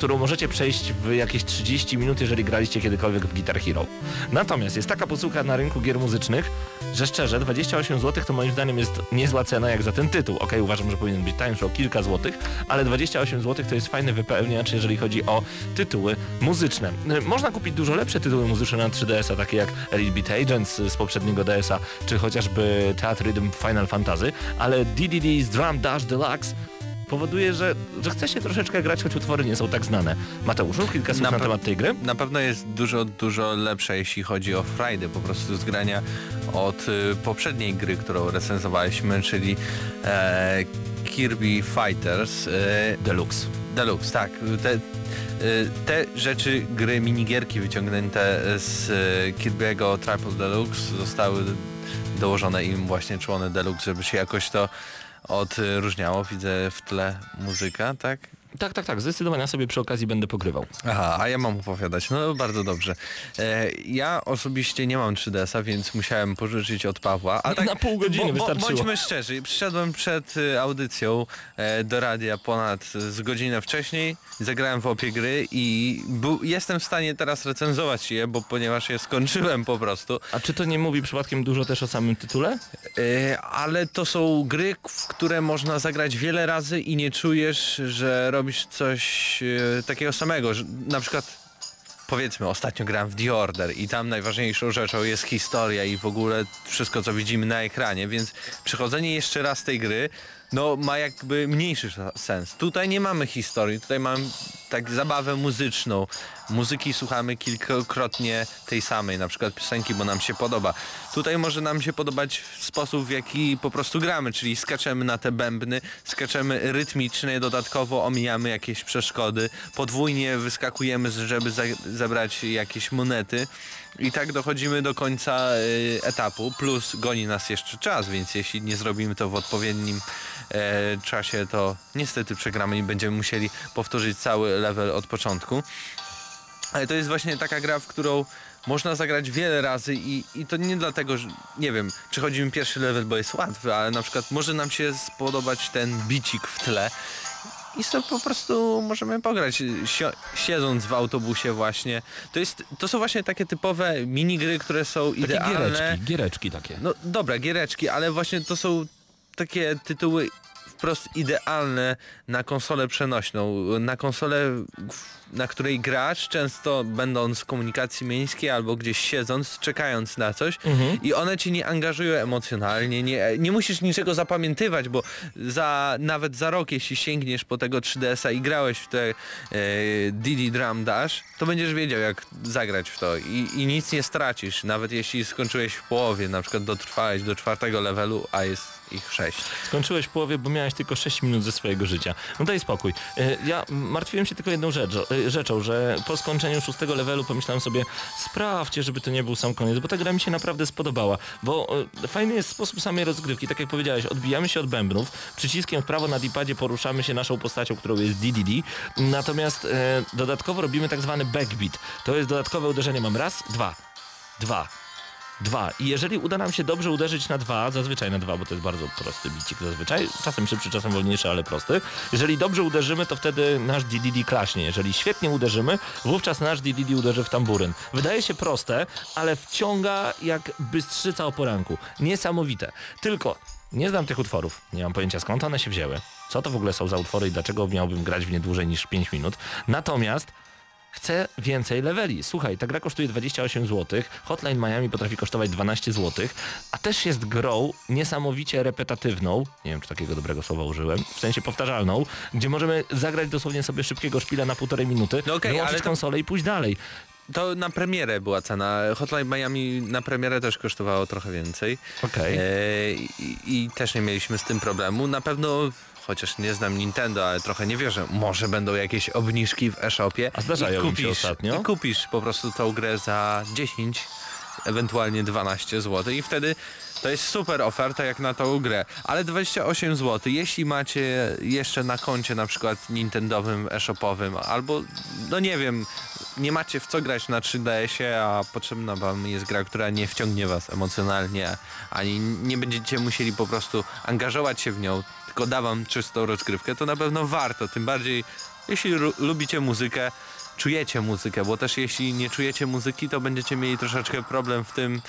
którą możecie przejść w jakieś 30 minut, jeżeli graliście kiedykolwiek w Guitar Hero. Natomiast jest taka posłucha na rynku gier muzycznych, że szczerze 28 zł to moim zdaniem jest niezła cena jak za ten tytuł. Okej, uważam, że powinien być tańszy o kilka złotych, ale 28 zł to jest fajny wypełniacz, jeżeli chodzi o tytuły muzyczne. Y, Można kupić dużo lepsze tytuły muzyczne na 3DS-a, takie jak Elite Beat Agents z poprzedniego DS-a, czy chociażby Theatre Rhythm Final Fantasy, ale DDD's Drum Dash Deluxe powoduje, że, że chce się troszeczkę grać, choć utwory nie są tak znane. Mateusz, mów kilka słów na, Na temat tej gry. Na pewno jest dużo, dużo lepsze, jeśli chodzi o Friday, po prostu z grania od y, poprzedniej gry, którą recenzowaliśmy, czyli e, Kirby Fighters e, Deluxe. Deluxe, tak. Te, y, te rzeczy, gry, minigierki wyciągnięte z y, Kirby'ego Triple Deluxe zostały dołożone im właśnie człony Deluxe, żeby się jakoś to odróżniało. Widzę w tle muzyka, tak? Tak, tak, tak. Zdecydowanie sobie przy okazji będę pogrywał. Aha, a ja mam opowiadać. No bardzo dobrze. E, ja osobiście nie mam 3DS-a, więc musiałem pożyczyć od Pawła. A tak, Na pół godziny wystarczyło. Bądźmy szczerzy, przyszedłem przed y, audycją e, do radia ponad z godzinę wcześniej, zagrałem w opie gry i jestem w stanie teraz recenzować je, bo ponieważ je skończyłem po prostu. A czy to nie mówi przypadkiem dużo też o samym tytule? E, ale to są gry, w które można zagrać wiele razy i nie czujesz, że robisz coś e, takiego samego. Że, na przykład powiedzmy ostatnio grałem w The Order i tam najważniejszą rzeczą jest historia i w ogóle wszystko co widzimy na ekranie, więc przechodzenie jeszcze raz tej gry no ma jakby mniejszy sens. Tutaj nie mamy historii, tutaj mamy tak zabawę muzyczną. Muzyki słuchamy kilkakrotnie tej samej, na przykład piosenki, bo nam się podoba. Tutaj może nam się podobać sposób, w jaki po prostu gramy, czyli skaczemy na te bębny, skaczemy rytmicznie, dodatkowo omijamy jakieś przeszkody, podwójnie wyskakujemy, żeby za zabrać jakieś monety i tak dochodzimy do końca y, etapu, plus goni nas jeszcze czas, więc jeśli nie zrobimy to w odpowiednim e, czasie, to niestety przegramy i będziemy musieli powtórzyć cały level od początku. Ale to jest właśnie taka gra, w którą można zagrać wiele razy i, i to nie dlatego, że nie wiem, przechodzimy pierwszy level, bo jest łatwy, ale na przykład może nam się spodobać ten bicik w tle i sobie po prostu możemy pograć, siedząc w autobusie właśnie. To, jest, to są właśnie takie typowe minigry, które są Takie idealne. giereczki, giereczki takie. No dobra, giereczki, ale właśnie to są takie tytuły wprost idealne na konsolę przenośną, na konsolę, na której grasz, często będąc w komunikacji miejskiej albo gdzieś siedząc, czekając na coś i one cię nie angażują emocjonalnie, nie, nie musisz niczego zapamiętywać, bo za, nawet za rok, jeśli sięgniesz po tego 3DS-a i grałeś w te e, Didi Drum Dash, to będziesz wiedział jak zagrać w to i, i nic nie stracisz, nawet jeśli skończyłeś w połowie, na przykład dotrwałeś do czwartego levelu, a jest ich sześć. Skończyłeś połowie, bo miałeś tylko 6 minut ze swojego życia. No daj spokój. E, Ja martwiłem się tylko jedną rzecz, e, rzeczą, że po skończeniu szóstego levelu pomyślałem sobie, sprawdźcie, żeby to nie był sam koniec, bo ta gra mi się naprawdę spodobała. Bo e, fajny jest sposób samej rozgrywki, tak jak powiedziałeś, odbijamy się od bębnów, przyciskiem w prawo na dipadzie poruszamy się naszą postacią, którą jest DDD, natomiast dodatkowo robimy tak zwany backbeat. To jest dodatkowe uderzenie. Mam raz, dwa, dwa, Dwa. I jeżeli uda nam się dobrze uderzyć na dwa, zazwyczaj na dwa, bo to jest bardzo prosty bicik zazwyczaj, czasem szybszy, czasem wolniejszy, ale prosty. Jeżeli dobrze uderzymy, to wtedy nasz DDD klaśnie. Jeżeli świetnie uderzymy, wówczas nasz DDD uderzy w tamburyn. Wydaje się proste, ale wciąga jak bystrzyca o poranku. Niesamowite. Tylko nie znam tych utworów, nie mam pojęcia skąd one się wzięły, co to w ogóle są za utwory i dlaczego miałbym grać w nie dłużej niż 5 minut. Natomiast Chcę więcej leveli. Słuchaj, ta gra kosztuje 28 zł, Hotline Miami potrafi kosztować 12 zł, a też jest grą niesamowicie repetatywną, nie wiem czy takiego dobrego słowa użyłem, w sensie powtarzalną, gdzie możemy zagrać dosłownie sobie szybkiego szpila na półtorej minuty, No okej, wyłączyć to- konsolę i pójść dalej. To na premierę była cena. Hotline Miami na premierę też kosztowało trochę więcej. Okej. E, i, I też nie mieliśmy z tym problemu. Na pewno, chociaż nie znam Nintendo, ale trochę nie wierzę, może będą jakieś obniżki w e-shopie. A zdarzają I im się ostatnio? I kupisz po prostu tą grę za 10, ewentualnie 12 zł i wtedy to jest super oferta jak na tą grę. Ale 28 zł, jeśli macie jeszcze na koncie na przykład Nintendowym, e-shopowym, albo no nie wiem, nie macie w co grać na 3DS-ie, a potrzebna wam jest gra, która nie wciągnie was emocjonalnie, ani nie będziecie musieli po prostu angażować się w nią, tylko da wam czystą rozgrywkę, to na pewno warto, tym bardziej jeśli lubicie muzykę, czujecie muzykę, bo też jeśli nie czujecie muzyki, to będziecie mieli troszeczkę problem w tym,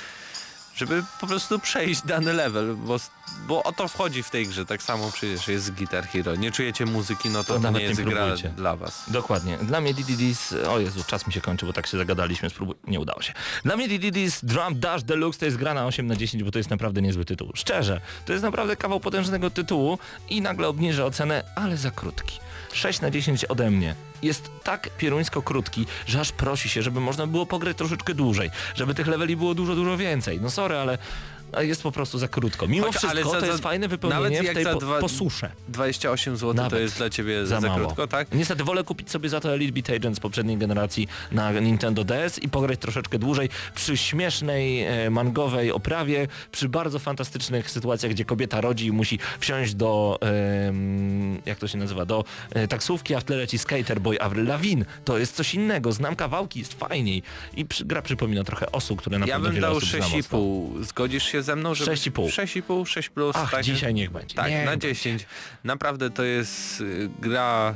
żeby po prostu przejść dany level, bo, bo o to wchodzi w tej grze, tak samo przecież jest z Guitar Hero. Nie czujecie muzyki, no to, To nie nie jest gra próbujcie. dla was. Dokładnie. Dla mnie DDD's... O Jezu, czas mi się kończy, bo tak się zagadaliśmy, spróbuj... Nie udało się. Dla mnie DDD's Drum Dash Deluxe to jest gra na 8 na 10, bo to jest naprawdę niezły tytuł. Szczerze, to jest naprawdę kawał potężnego tytułu i nagle obniżę ocenę, ale za krótki. 6 na 10 ode mnie. Jest tak pieruńsko krótki, że aż prosi się, żeby można było pograć troszeczkę dłużej, żeby tych leveli było dużo, dużo więcej. No sorry, ale jest po prostu za krótko. Mimo Choć- wszystko za- to za- jest fajne wypełnienie nawet w tej za po, dwa- po susze. 28 zł to Nawet. jest dla ciebie Za za, mało. krótko, tak? Niestety wolę kupić sobie za to Elite Beat Agent z poprzedniej generacji na Nintendo DS i pograć troszeczkę dłużej przy śmiesznej, e, mangowej oprawie, przy bardzo fantastycznych sytuacjach, gdzie kobieta rodzi i musi wsiąść do, jak to się nazywa, do e, taksówki, a w tle leci Skater Boy Avril Lavigne. To jest coś innego, znam kawałki, jest fajniej. I przy, gra przypomina trochę osób, które na Ja pewno bym dał osób zna mocno. 6,5. Zgodzisz się ze mną, że 6,5. 6,5, 6 plus. Ach, tak? dzisiaj niech będzie. Tak, Niech na będzie. 10. Naprawdę to jest y, gra,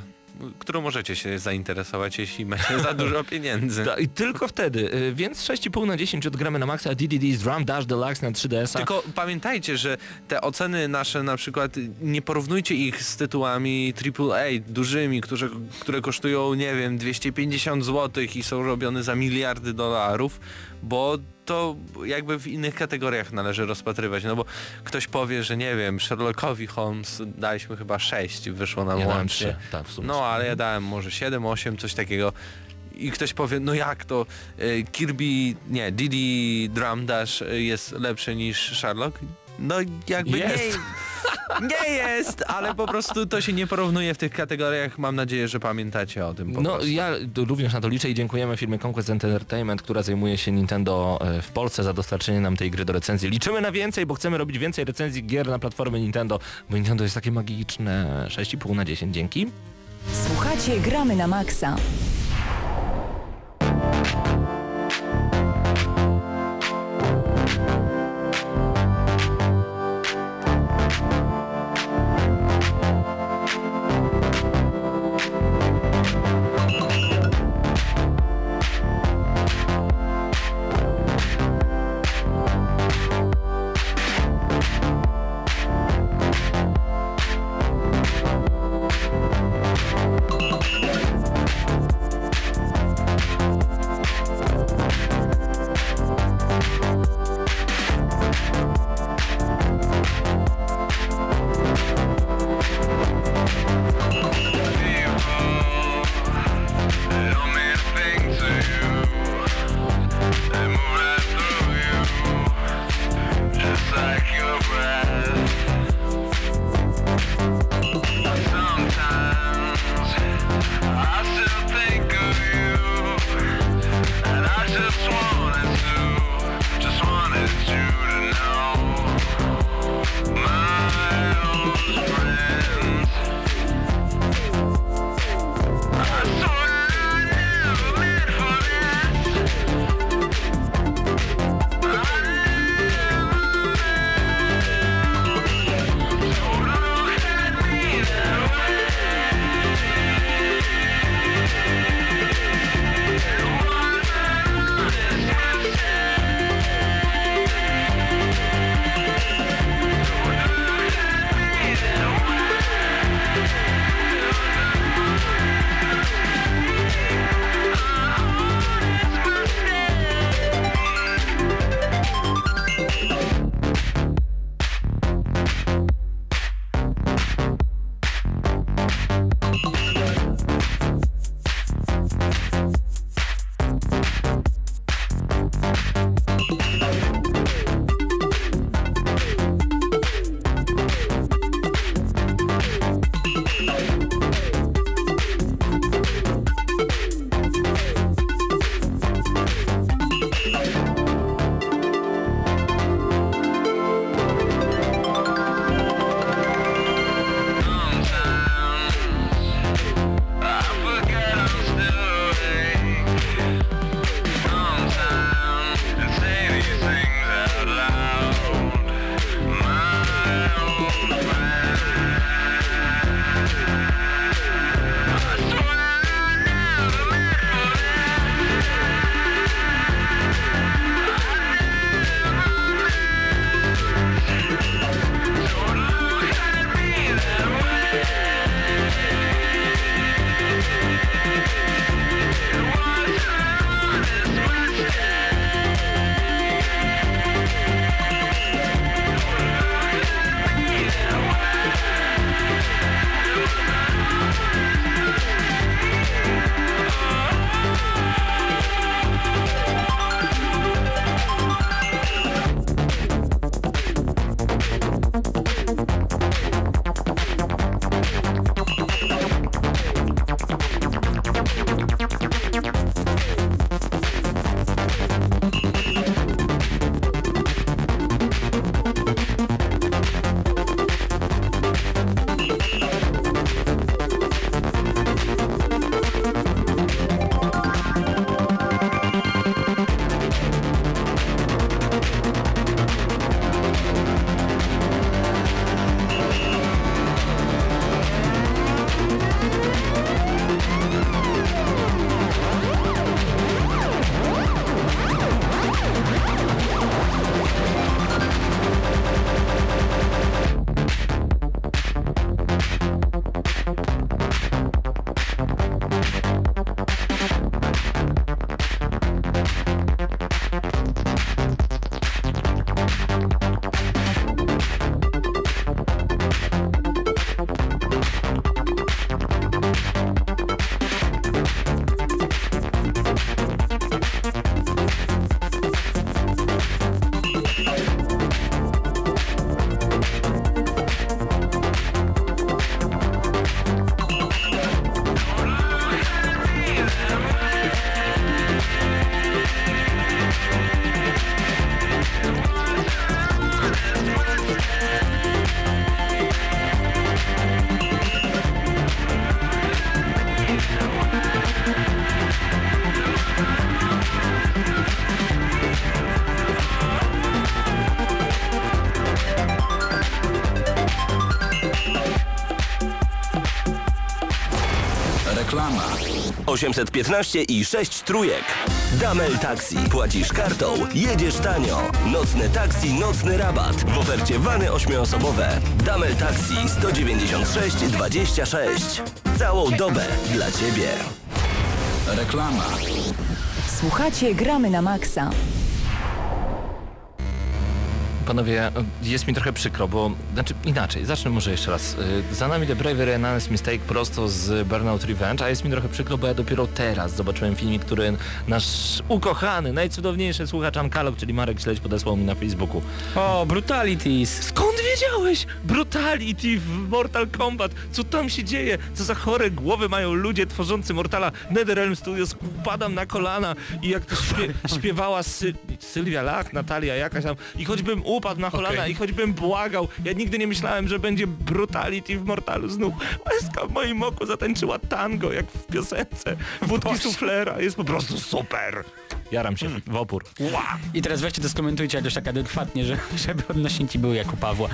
którą możecie się zainteresować, jeśli macie za dużo pieniędzy. Da, I tylko wtedy, y, więc 6,5 na 10 odgramy na maksa DDD's Drum Dash Deluxe na 3DS-a. Tylko pamiętajcie, że te oceny nasze na przykład nie porównujcie ich z tytułami AAA dużymi, które, które kosztują, nie wiem, 250 zł i są robione za miliardy dolarów, bo to jakby w innych kategoriach należy rozpatrywać, no bo ktoś powie, że nie wiem, Sherlockowi Holmes daliśmy chyba 6, wyszło nam Ja łącznie. tak. No ale ja dałem może 7, 8, coś takiego. I ktoś powie, no jak to y, Kirby, nie, Didi Drum Dash y, jest lepszy niż Sherlock? No jakby Jest. nie, nie jest, ale po prostu to się nie porównuje w tych kategoriach. Mam nadzieję, że pamiętacie o tym po No prostu. ja również na to liczę i dziękujemy firmie Conquest Entertainment, która zajmuje się Nintendo e, w Polsce za dostarczenie nam tej gry do recenzji. Liczymy na więcej, bo chcemy robić więcej recenzji gier na platformy Nintendo, bo Nintendo jest takie magiczne. 6,5 na 10, dzięki. Słuchacie Gramy na Maxa. 815 i 6 trójek. Damel Taxi. Płacisz kartą, jedziesz tanio. Nocne taksi, nocny rabat. W ofercie wany ośmioosobowe. Damel Taxi 196 26. Całą dobę dla Ciebie. Reklama. Słuchacie Gramy na Maxa. Panowie, jest mi trochę przykro, bo, znaczy inaczej, zacznę może jeszcze raz. Y, Za nami The Bravery and Honest Mistake prosto z Burnout Revenge, a jest mi trochę przykro, bo ja dopiero teraz zobaczyłem filmik, który nasz ukochany, najcudowniejszy słuchacz Ankalog, czyli Marek Śledź podesłał mi na Facebooku. O, Brutalities. Skąd Widziałeś Brutality w Mortal Kombat? Co tam się dzieje? Co za chore głowy mają ludzie tworzący Mortala? NetherRealm Studios upadam na kolana i jak to śpie śpiewała Sy Sylwia Lach, Natalia jakaś tam i choćbym upadł na kolana Okej. i choćbym błagał, ja nigdy nie myślałem, że będzie Brutality w Mortalu znów. Łezka w moim oku zatańczyła tango, jak w piosence Wódki Suflera. Jest po prostu super. Jaram się w opór. Wow. I teraz weźcie to skomentujcie jakoś tak adekwatnie, że, żeby odnośniki były jak u Pawła.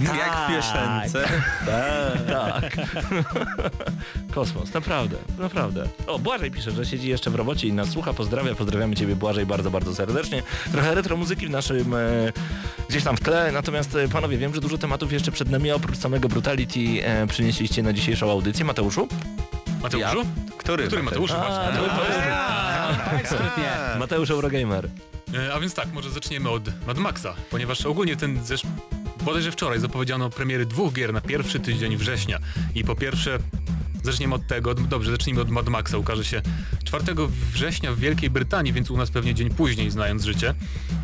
Jak w piosence. Tak. Kosmos, naprawdę, naprawdę. O, Błażej pisze, że siedzi jeszcze w robocie i nas słucha. Pozdrawia, pozdrawiamy Ciebie Błażej bardzo, bardzo serdecznie. Trochę retro muzyki w naszym, e, gdzieś tam w tle, natomiast e, panowie, wiem, że dużo tematów jeszcze przed nami, oprócz samego Brutality e, przynieśliście na dzisiejszą audycję. Mateuszu? Mateuszu? Który? Który Mateuszu? Tak. Mateusz Eurogamer. E, A więc tak, może zaczniemy od Mad Maxa, ponieważ ogólnie ten zesz... bodajże wczoraj zapowiedziano premiery dwóch gier na pierwszy tydzień września. I po pierwsze, zaczniemy od tego, dobrze, zacznijmy od Mad Maxa, ukaże się 4 września w Wielkiej Brytanii, więc u nas pewnie dzień później, znając życie.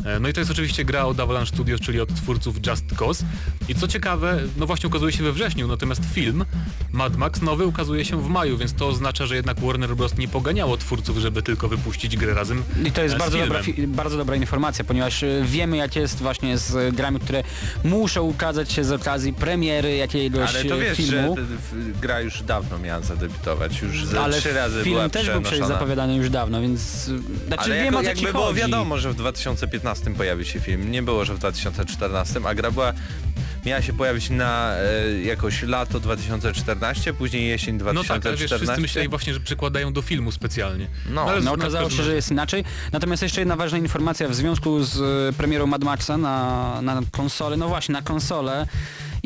E, No i to jest oczywiście gra od Avalanche Studios, czyli od twórców Just Cause. I co ciekawe, no właśnie ukazuje się we wrześniu, natomiast film Mad Max nowy ukazuje się w maju, więc to oznacza, że jednak Warner Bros. nie poganiało twórców, żeby tylko wypuścić grę razem I to jest e, z bardzo dobra, bardzo dobra informacja, ponieważ y, wiemy jak jest właśnie z grami, które muszą ukazać się z okazji premiery jakiegoś Ale to wiesz, że filmu. w- gra już dawno miała zadebiutować. Już ze ale trzy razy film była też był przecież zapowiadany już dawno, więc... Znaczy Ale wiem jako, o co jakby ci było chodzi. wiadomo, że w 2015 pojawi się film. Nie było, że w 2014, a gra była miała się pojawić na e, jakoś lato 2014, później jesień No tak, 2014. ale wiesz, wszyscy myśleli właśnie, że przykładają do filmu specjalnie. No, ale No okazało się, że jest inaczej. Natomiast jeszcze jedna ważna informacja w związku z y, premierą Mad Maxa na, na konsolę, no właśnie na konsolę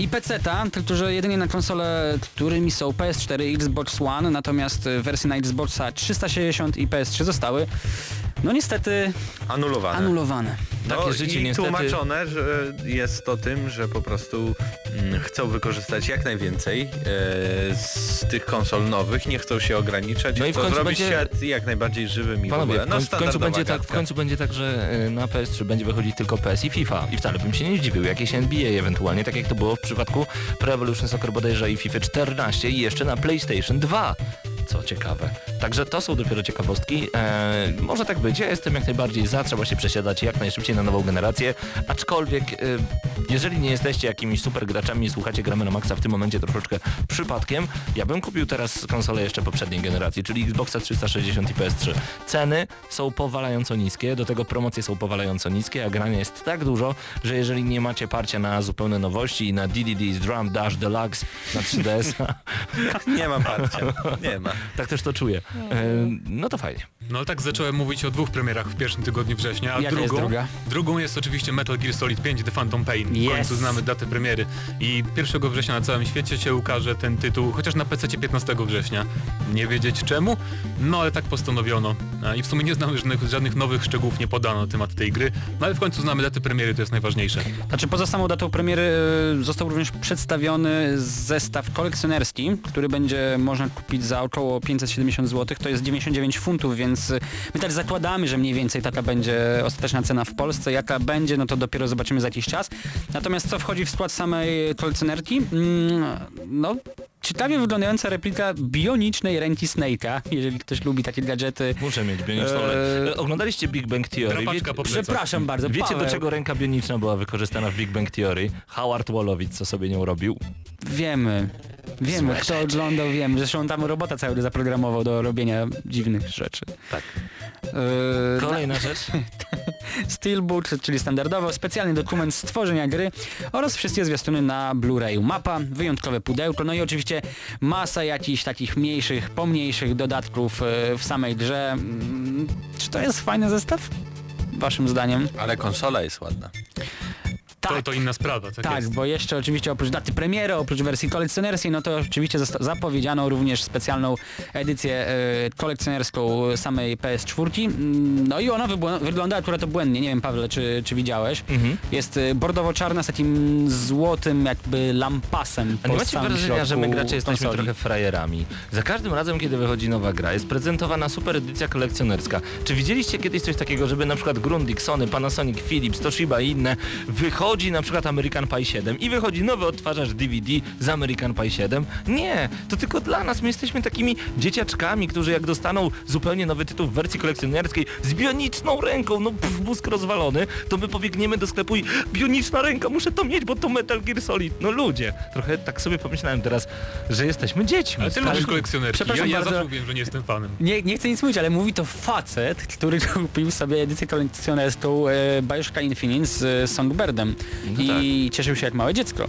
i PC-ta, tylko że jedynie na konsole, którymi są PS4 i Xbox One, natomiast wersje na Xboxa 360 i PS3 zostały no niestety Anulowane. anulowane. Takie no, życie i niestety- tłumaczone, że jest to tym, że po prostu mm, chcą wykorzystać jak najwięcej e, z tych konsol nowych, nie chcą się ograniczać, No i w chcą końcu zrobić będzie- świat jak najbardziej żywym i w Panowie, ogóle. w No, końcu, w końcu będzie tak, w końcu będzie tak, że y, na PS3 będzie wychodzić tylko PS i FIFA. I wcale bym się nie zdziwił. Jakieś NBA ewentualnie, tak jak to było w przypadku Pro Evolution Soccer bodajże i FIFA 14 i jeszcze na PlayStation 2. Co ciekawe. Także to są dopiero ciekawostki. E, może tak być. Ja jestem jak najbardziej za, trzeba się przesiadać jak najszybciej na nową generację. Aczkolwiek, e, jeżeli nie jesteście jakimiś super graczami i słuchacie gramy na maksa w tym momencie troszeczkę przypadkiem, ja bym kupił teraz konsolę jeszcze poprzedniej generacji, czyli Xboxa 360 i PS3. Ceny są powalająco niskie, do tego promocje są powalająco niskie, a grania jest tak dużo, że jeżeli nie macie parcia na zupełne nowości i na DDD's Drum Dash Deluxe na 3DS, Nie ma parcia. Nie ma. Tak też to czuję, e, no to fajnie. No ale tak zacząłem mówić o dwóch premierach w pierwszym tygodniu września, a Jaka jest drugą, druga? drugą jest oczywiście Metal Gear Solid 5 The Phantom Pain. W Yes. końcu znamy datę premiery i 1 września na całym świecie się ukaże ten tytuł, chociaż na PC 15 września. Nie wiedzieć czemu, no ale tak postanowiono. I w sumie nie znam żadnych, żadnych nowych szczegółów nie podano na temat tej gry, no ale w końcu znamy datę premiery, to jest najważniejsze. Znaczy poza samą datą premiery y, został również przedstawiony zestaw kolekcjonerski, który będzie można kupić za około 570 zł. To jest 99 funtów, więc y, my też zakładamy, że mniej więcej taka będzie ostateczna cena w Polsce. Jaka będzie, no to dopiero zobaczymy za jakiś czas. Natomiast co wchodzi w skład samej kolekcjonerki? Mm, no ciekawie wyglądająca replika bionicznej ręki Snake'a, jeżeli ktoś lubi takie gadżety. Muszę mieć bioniczną Eee, Oglądaliście Big Bang Theory? Przepraszam bardzo, Wiecie Paweł. do czego ręka bioniczna była wykorzystana w Big Bang Theory? Howard Wolowitz co sobie nią robił. Wiemy. Wiemy, Złe kto rzeczy. oglądał, wiem. Zresztą tam robota cały zaprogramował do robienia dziwnych rzeczy. Tak. Yy, Kolejna rzecz. Steelbook, czyli standardowo, specjalny dokument stworzenia gry oraz wszystkie zwiastuny na Blu-rayu. Mapa, wyjątkowe pudełko, no i oczywiście masa jakichś takich mniejszych, pomniejszych dodatków yy, w samej grze. Mm, Czy to jest fajny zestaw? Waszym zdaniem? Ale konsola jest ładna. To, to inna sprawa, tak, Tak, jest. bo jeszcze oczywiście oprócz daty premiery, oprócz wersji kolekcjonerskiej, no to oczywiście zapowiedziano również specjalną edycję e, kolekcjonerską samej PS4. Mm, No i ona wygląda akurat obłędnie, nie wiem Pawle, czy, czy widziałeś. Mhm. Jest e, bordowo-czarna z takim złotym jakby lampasem A nie macie wrażenia, że my gracze jesteśmy konsoli? trochę frajerami? Za każdym razem, kiedy wychodzi nowa gra, jest prezentowana super edycja kolekcjonerska. Czy widzieliście kiedyś coś takiego, żeby na przykład Grundig, Sony, Panasonic, Philips, Toshiba i inne wychodził wychodzi na przykład American Pie 7 i wychodzi nowy odtwarzacz DVD z American Pie 7. Nie, to tylko dla nas. My jesteśmy takimi dzieciaczkami, którzy jak dostaną zupełnie nowy tytuł w wersji kolekcjonerskiej z bioniczną ręką, no pff, mózg rozwalony, to my pobiegniemy do sklepu i bioniczna ręka, muszę to mieć, bo to Metal Gear Solid. No ludzie, trochę tak sobie pomyślałem teraz, że jesteśmy dziećmi. Ale ty lubisz kolekcjonerki. Ja, Przepraszam ja bardzo. zawsze mówiłem, że nie jestem fanem. Nie, nie chcę nic mówić, ale mówi to facet, który kupił sobie edycję kolekcjonerską e, Bioshocka Infinite z e, Songbirdem No i cieszył się jak małe dziecko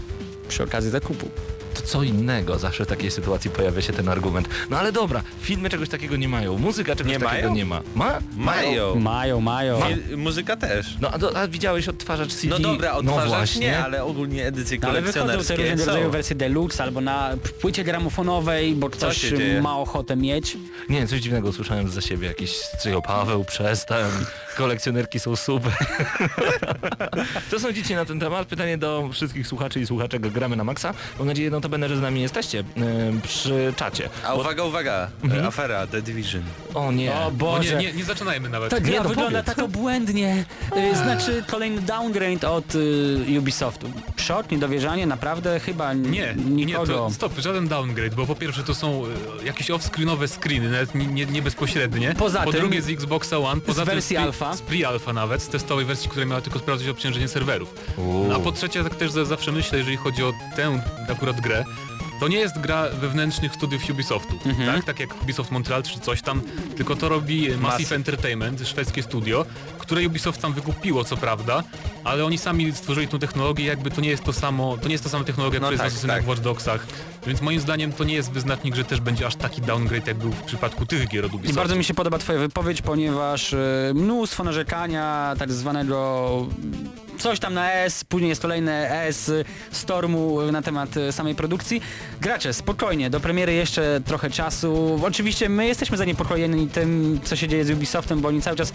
przy okazji zakupu. To co innego. Zawsze w takiej sytuacji pojawia się ten argument. No ale dobra, filmy czegoś takiego nie mają, muzyka czegoś Nie takiego mają? nie ma. Ma? Mają. Mają, mają. Fil- muzyka też. No a, do, a widziałeś odtwarzacz CD? No dobra, no odtwarzacz właśnie. nie, ale ogólnie edycje No, ale wychodzą te kolekcjonerskie rodzaju wersje deluxe albo na płycie gramofonowej, bo ktoś ma ochotę mieć. Nie, coś dziwnego usłyszałem za siebie. Jakiś stryjo Paweł, przestań. Kolekcjonerki są super. Co sądzicie na ten temat? Pytanie do wszystkich słuchaczy i słuchaczek Gramy na Maxa. Mam nadzieję, no to będę, że z nami jesteście yy, przy czacie. A uwaga, uwaga, e, afera The Division. O nie. O O Boże. nie, nie, nie zaczynajmy nawet. Ta gra no wygląda powiedz. tak obłędnie. Y, Znaczy kolejny downgrade od y, Ubisoftu. Szok, niedowierzanie, naprawdę chyba Nie, nie, nikogo. to stop, żaden downgrade, bo po pierwsze to są e, jakieś off-screenowe screeny, nawet nie, nie, nie bezpośrednie. Poza po tym- drugie z Xboxa One, poza tym wersji z pre- alpha. Z pre-alpha nawet, z testowej wersji, która miała tylko sprawdzić obciążenie serwerów. No, a po trzecie tak też za- zawsze myślę, jeżeli chodzi o tę akurat grę, to nie jest gra wewnętrznych studiów Ubisoftu, Mhm. tak? Tak jak Ubisoft Montreal czy coś tam, tylko to robi Massive, Massive. Entertainment, szwedzkie studio, które Ubisoft tam wykupiło, co prawda, ale oni sami stworzyli tą technologię, jakby to nie jest to samo, to nie jest ta sama technologia, No która tak, jest zastosowana tak. w Watch Dogsach, więc moim zdaniem to nie jest wyznacznik, że też będzie aż taki downgrade, jak był w przypadku tych gier od I Ubisoftu. bardzo mi się podoba twoja wypowiedź, ponieważ y, mnóstwo narzekania tak zwanego coś tam na S, później jest kolejne S y, Stormu na temat y, samej produkcji. Gracze, spokojnie, do premiery jeszcze trochę czasu. Oczywiście my jesteśmy zaniepokojeni tym, co się dzieje z Ubisoftem, bo oni cały czas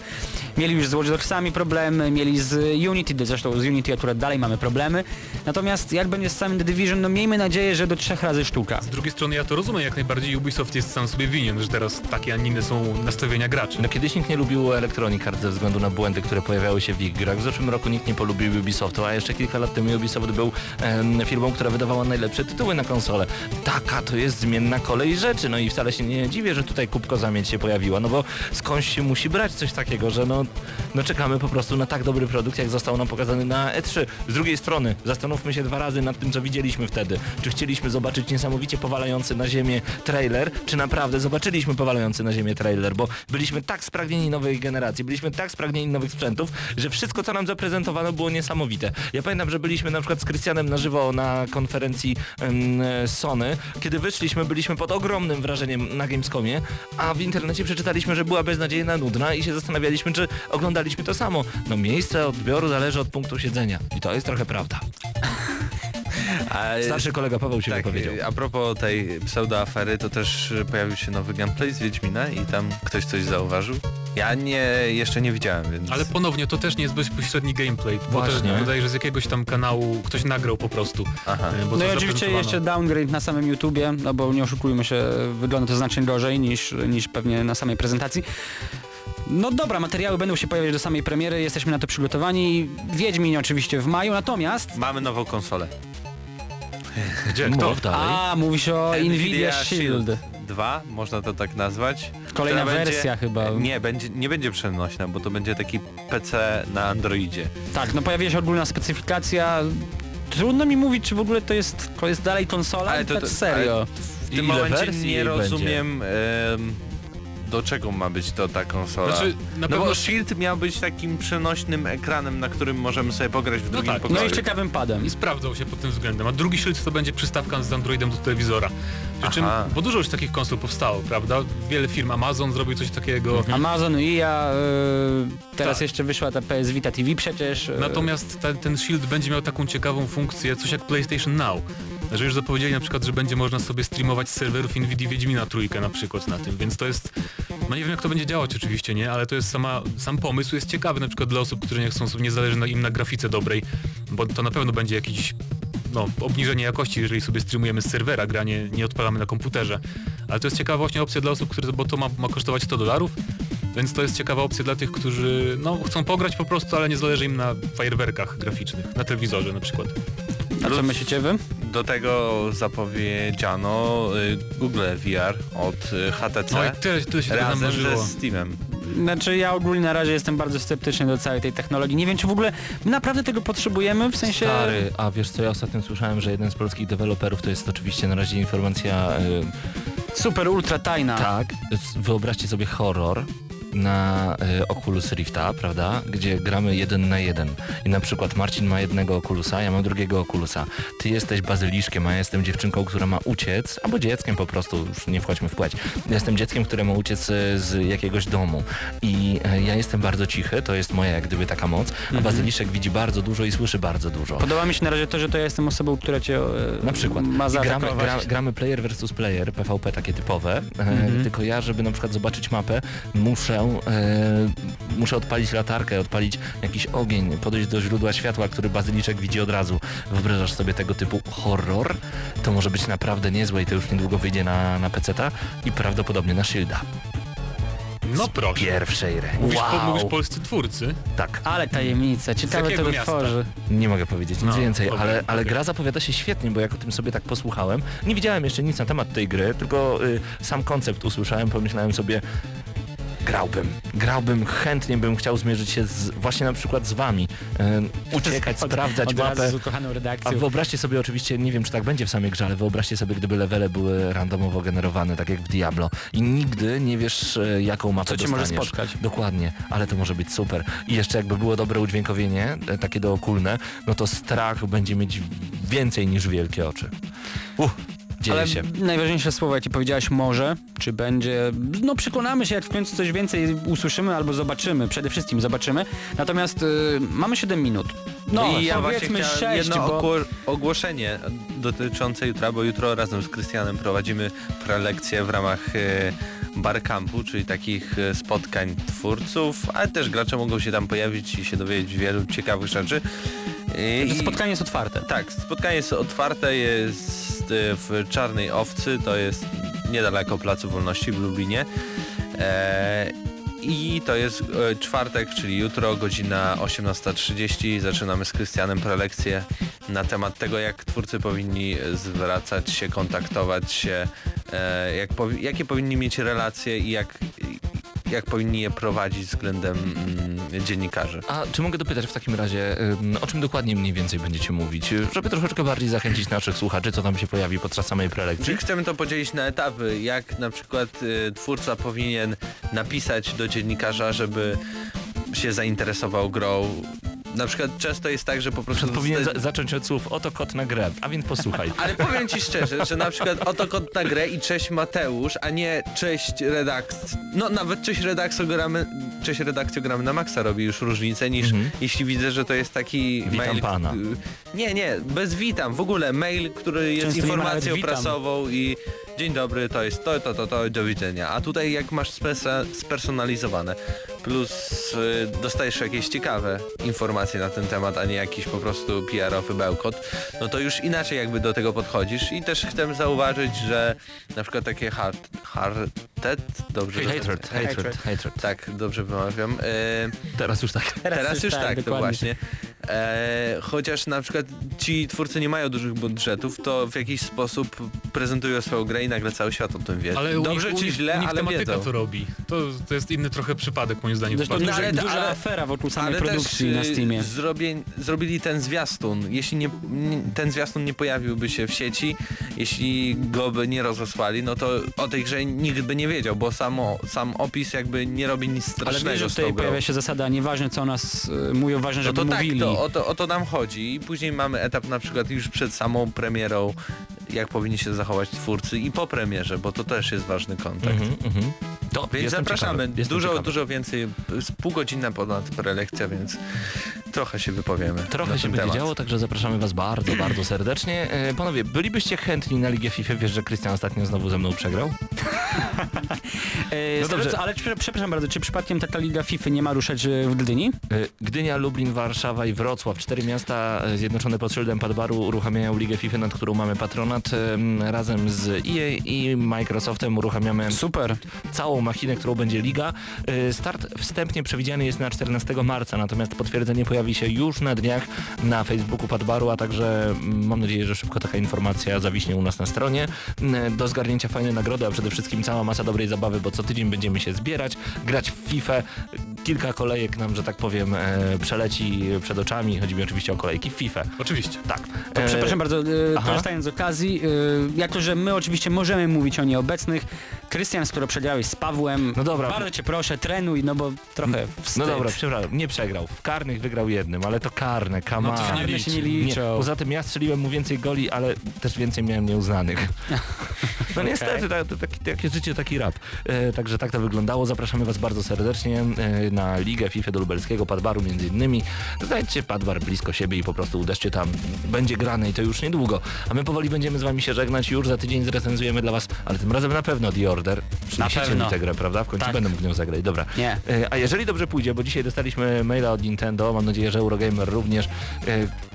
mieli już z Watch Dogsami problemy, mieli z Unity, zresztą z Unity akurat dalej mamy problemy. Natomiast jak będzie z samym The Division, no miejmy nadzieję, że do trzech razy sztuka. Z drugiej strony ja to rozumiem, jak najbardziej Ubisoft jest sam sobie winien, że teraz takie, a nie inne są nastawienia graczy. No kiedyś nikt nie lubił Electronic Arts ze względu na błędy, które pojawiały się w ich grach. W zeszłym roku nikt nie polubił Ubisoftu, a jeszcze kilka lat temu Ubisoft był em, firmą, która wydawała najlepsze tytuły na konsolę. Taka to jest zmienna kolej rzeczy, no i wcale się nie dziwię, że tutaj kubko zamieć się pojawiła, no bo skądś się musi brać coś takiego, że no, no czekamy po prostu na tak dobry produkt, jak został nam pokazany na E3. Z drugiej strony, zastanówmy się dwa razy nad tym, co widzieliśmy wtedy. Czy chcieliśmy zobaczyć niesamowicie powalający na ziemię trailer, czy naprawdę zobaczyliśmy powalający na ziemię trailer, bo byliśmy tak spragnieni nowej generacji, byliśmy tak spragnieni nowych sprzętów, że wszystko, co nam zaprezentowano było niesamowite. Ja pamiętam, że byliśmy na przykład z Krystianem na żywo na konferencji em, Sony. Kiedy wyszliśmy, byliśmy pod ogromnym wrażeniem na Gamescomie, a w internecie przeczytaliśmy, że była beznadziejna nudna i się zastanawialiśmy, czy oglądaliśmy to samo. No miejsce odbioru zależy od punktu siedzenia. I to jest trochę prawda. A, Starszy kolega Paweł się tak, wypowiedział. a propos tej pseudoafery, to też y, pojawił się nowy gameplay z Wiedźmina i tam ktoś coś zauważył. Ja nie, jeszcze nie widziałem, więc... Ale ponownie, to też nie jest bezpośredni gameplay, bo Właśnie. też wydaje, że z jakiegoś tam kanału ktoś nagrał po prostu. Aha. e, Bo No to i oczywiście jeszcze downgrade na samym YouTubie, no bo nie oszukujmy się, wygląda to znacznie gorzej niż, niż pewnie na samej prezentacji. No dobra, materiały będą się pojawiać do samej premiery, jesteśmy na to przygotowani. Wiedźmin oczywiście w maju, natomiast... Mamy nową konsolę. Gdzie? Kto? Mów dalej. A, mówi się o Nvidia Shield. 2, można to tak nazwać. Kolejna która będzie- wersja chyba. Nie, będzie, nie będzie przenośna, bo to będzie taki PC na Androidzie. Tak, no pojawiła się ogólna specyfikacja. Trudno mi mówić, czy w ogóle to jest, to jest dalej konsola, Ale to- tak to- serio. ale W tym momencie nie rozumiem em, do czego ma być to ta konsola. Znaczy, na no pewno... bo Shield miał być takim przenośnym ekranem, na którym możemy sobie pograć w drugim tak. pokoju. No i ciekawym padem. I sprawdzał się pod tym względem. A drugi szyld to będzie przystawka z Androidem do telewizora. Przy czym, Aha. bo dużo już takich konsol powstało, prawda? Wiele firm, Amazon zrobił coś takiego. Amazon i ja, y, teraz Tak. jeszcze wyszła ta PS Vita TV przecież. y, Natomiast ten, ten Shield będzie miał taką ciekawą funkcję, coś jak PlayStation Now. Że już zapowiedzieli na przykład, że będzie można sobie streamować z serwerów Nvidia Wiedźmina trójkę na przykład na tym, więc to jest, no nie wiem jak to będzie działać oczywiście, nie, ale to jest sama, sam pomysł jest ciekawy na przykład dla osób, które nie chcą nie zależy im na grafice dobrej, bo to na pewno będzie jakiś no, obniżenie jakości, jeżeli sobie streamujemy z serwera, granie nie odpalamy na komputerze. Ale to jest ciekawa właśnie opcja dla osób, które, bo to ma, ma kosztować 100 dolarów, Więc to jest ciekawa opcja dla tych, którzy no, chcą pograć po prostu, ale nie zależy im na fajerwerkach graficznych, na telewizorze na przykład. A co myślicie wy? Do tego zapowiedziano y, Google VR od y, HTC No i tyle, tyle się tego razem ze Steamem. Znaczy ja ogólnie na razie jestem bardzo sceptyczny do całej tej technologii. Nie wiem czy w ogóle my naprawdę tego potrzebujemy, w sensie... Stary, a wiesz co, ja ostatnio słyszałem, że jeden z polskich deweloperów, to jest oczywiście na razie informacja Super, ultra tajna. Tak, wyobraźcie sobie horror na y, Oculus Rifta, prawda, gdzie gramy jeden na jeden i na przykład Marcin ma jednego Oculusa, ja mam drugiego Oculusa. Ty jesteś bazyliszkiem, a ja jestem dziewczynką, która ma uciec, albo dzieckiem po prostu, już nie wchodźmy w płeć. Ja Jestem dzieckiem, które ma uciec y, z jakiegoś domu i y, ja jestem bardzo cichy, to jest moja jak gdyby taka moc, a bazyliszek widzi bardzo dużo i słyszy bardzo dużo. Podoba mi się na razie to, że to ja jestem osobą, która cię e, Na przykład. ma gramy, gra, gramy player versus player, PvP takie typowe, e, Mhm. tylko ja, żeby na przykład zobaczyć mapę, muszę, e, muszę odpalić latarkę, odpalić jakiś ogień, podejść do źródła światła, który bazyliczek widzi od razu. Wyobrażasz sobie tego typu horror? To może być naprawdę niezłe i to już niedługo wyjdzie na, na PC-ta i prawdopodobnie na Shielda. No proszę. Pierwszej ręki. Mówisz, po, wow. mówisz polscy twórcy. Tak. Ale tajemnica, ciekawe to wytworzy. Nie mogę powiedzieć nic No, więcej, okej, ale, ale gra zapowiada się świetnie, bo jak o tym sobie tak posłuchałem, nie widziałem jeszcze nic na temat tej gry, tylko y, sam koncept usłyszałem, pomyślałem sobie, grałbym, grałbym, chętnie bym chciał zmierzyć się z, właśnie na przykład z wami, y, uciekać, Od- sprawdzać od mapę. A wyobraźcie sobie oczywiście, nie wiem czy tak będzie w samej grze, ale wyobraźcie sobie, gdyby levele były randomowo generowane, tak jak w Diablo i nigdy nie wiesz e, jaką mapę Co cię może spotkać. Dokładnie, ale to może być super. I jeszcze jakby było dobre udźwiękowienie, e, takie dookulne, no to strach będzie mieć więcej niż wielkie oczy. Uff, dzieje Ale się. najważniejsze słowo, jakie powiedziałaś, może, czy będzie, no przekonamy się, jak w końcu coś więcej usłyszymy albo zobaczymy, przede wszystkim zobaczymy. Natomiast y, mamy 7 minut. No, I ja powiedzmy chciałem 6, jedno bo... ogło- ogłoszenie dotyczące jutra, bo jutro razem z Krystianem prowadzimy prelekcje w ramach e, barcampu, czyli takich e, spotkań twórców, ale też gracze mogą się tam pojawić i się dowiedzieć wielu ciekawych rzeczy. I, Że spotkanie jest otwarte. Tak, spotkanie jest otwarte, jest e, w Czarnej Owcy, to jest niedaleko Placu Wolności w Lublinie. E, I to jest e, czwartek, czyli jutro, godzina 18.30. Zaczynamy z Krystianem prelekcję na temat tego, jak twórcy powinni zwracać się, kontaktować się, e, jak jakie powinni mieć relacje i jak, jak powinni je prowadzić względem mm, dziennikarzy. A czy mogę dopytać w takim razie, o czym dokładnie mniej więcej będziecie mówić, żeby troszeczkę bardziej zachęcić naszych słuchaczy, co tam się pojawi podczas samej prelekcji? Czyli chcemy to podzielić na etapy, jak na przykład y, twórca powinien napisać do dziennikarza, żeby się zainteresował grą. Na przykład często jest tak, że po prostu... Powinien za zacząć od słów, oto kot na grę, a więc posłuchaj. Ale powiem ci szczerze, że na przykład oto kod na grę i cześć Mateusz, a nie cześć redakcja. No nawet cześć redakcja gramy, cześć redakcja gramy na maksa robi już różnicę niż Mhm. jeśli widzę, że to jest taki Witam mail. pana. Nie, nie, bez witam. W ogóle mail, który jest Często informacją prasową i dzień dobry, to jest to, to, to, to, do widzenia. A tutaj jak masz spesa- spersonalizowane, plus y, dostajesz jakieś ciekawe informacje na ten temat, a nie jakiś po prostu PR-owy bełkot, no to już inaczej jakby do tego podchodzisz i też chcę zauważyć, że na przykład takie hard, hardtet, dobrze? Hatred, hatred, hatred. Tak, dobrze wymawiam. E, Teraz już tak. Teraz, już tak, to dokładnie. właśnie. E, chociaż na przykład ci twórcy nie mają dużych budżetów, to w jakiś sposób prezentują swoją grę i nagle cały świat o tym wie. Ale u Dobrze nich, u czy nich, źle, u nich ale tematyka wiedzą. to robi. To, to jest inny trochę przypadek moim zdaniem. Zresztą duża, ale- duża ale- afera wokół samej Ale produkcji też na y, Steamie. zrobię, zrobili ten zwiastun. Jeśli nie, nie, ten zwiastun nie pojawiłby się w sieci, jeśli go by nie rozesłali, no to o tej grze nikt by nie wiedział, bo samo, sam opis jakby nie robi nic Ale strasznego wiesz, że tutaj pojawia się zasada, nieważne co o nas y, mówią, ważne, No żeby to tak, mówili. to, o, to, o to nam chodzi. I później mamy etap na przykład już przed samą premierą, jak powinni się zachować twórcy i po premierze, bo to też jest ważny kontakt. Mhm, mhm. To Więc zapraszamy. ciekawy, dużo, dużo więcej, z półgodzinna ponad prelekcja, więc trochę się wypowiemy. Trochę na się będzie temat. działo, także zapraszamy Was bardzo, bardzo serdecznie. E, panowie, bylibyście chętni na Ligę FIFA? Wiesz, że Krystian ostatnio znowu ze mną przegrał? E, No dobrze. ale prze- przepraszam bardzo, czy przypadkiem taka Liga FIFA nie ma ruszać e, w Gdyni? E, Gdynia, Lublin, Warszawa i Wrocław. Cztery miasta e, zjednoczone pod szyldem Padbaru uruchamiają Ligę FIFA, nad którą mamy patronat. Em, Razem z EA i Microsoftem uruchamiamy Super. całą machinę, którą będzie liga. E, Start wstępnie przewidziany jest na 14 marca, natomiast potwierdzenie pojawi się już na dniach na Facebooku Padbaru, a także mm, mam nadzieję, że szybko taka informacja zawiśnie u nas na stronie. Mm, Do zgarnięcia fajne nagrody, a przede wszystkim cała masa dobrej zabawy, bo co tydzień będziemy się zbierać, grać w FIFA. Kilka kolejek nam, że tak powiem, e, przeleci przed oczami. Chodzi mi oczywiście o kolejki w FIFA. Oczywiście. Tak. To E, przepraszam bardzo, e, korzystając z okazji, e, jako że my oczywiście możemy mówić o nieobecnych, Krystian, skoro przegrałeś z Pawłem, No dobra. bardzo cię proszę, trenuj, no bo trochę wstyd. No dobra, przepraszam, nie przegrał. W karnych wygrał jednym, ale to karne, come No to się nie się nie liczą. Poza tym ja strzeliłem mu więcej goli, ale też więcej miałem nieuznanych. No niestety, ta, ta, taki, takie życie, taki rap. E, także tak to wyglądało. Zapraszamy Was bardzo serdecznie e, na Ligę FIFA do Lubelskiego, Padbaru między innymi. Znajdźcie Padbar blisko siebie i po prostu uderzcie tam. Będzie grane i to już niedługo. A my powoli będziemy z Wami się żegnać. Już za tydzień zrecenzujemy dla Was, ale tym razem na pewno The Order. Przyniesiecie pewno. mi tę grę, prawda? W końcu Tak. będę mógł nią zagrać. Dobra. Nie. E, A jeżeli dobrze pójdzie, bo dzisiaj dostaliśmy maila od Nintendo, mam nadzieję, że Eurogamer również. e,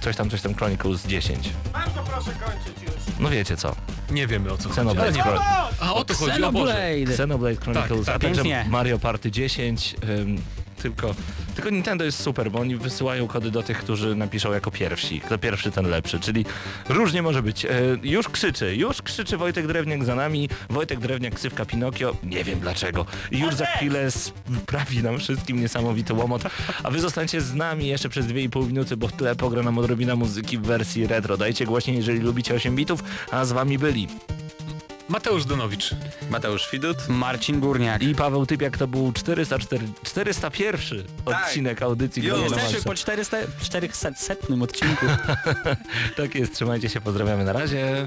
Coś tam, coś tam Chronicles 10. Bardzo proszę kończyć już. No wiecie co. Nie wiemy o co chodzi. Xenoblade, nie Chron- A o to chodzi, o Boże. Xenoblade. Chronicles, tak, a także. Mario Party 10. ym, tylko, tylko Nintendo jest super, bo oni wysyłają kody do tych, którzy napiszą jako pierwsi. Kto pierwszy, ten lepszy. Czyli różnie może być. E, już krzyczy, już krzyczy Wojtek Drewniak za nami. Wojtek Drewniak, ksywka Pinokio. Nie wiem dlaczego. Już za chwilę sprawi nam wszystkim niesamowity łomot. A wy zostańcie z nami jeszcze przez 2,5 minuty, bo w tle pogra nam odrobina muzyki w wersji retro. Dajcie głośniej, jeżeli lubicie 8 bitów, a z wami byli Mateusz Donowicz. Mateusz Widut. Marcin Górniak. I Paweł Typiak to był 404, 401 odcinek audycji Jo. Jesteśmy po 400, 400 setnym odcinku. Tak jest, trzymajcie się, pozdrawiamy na razie.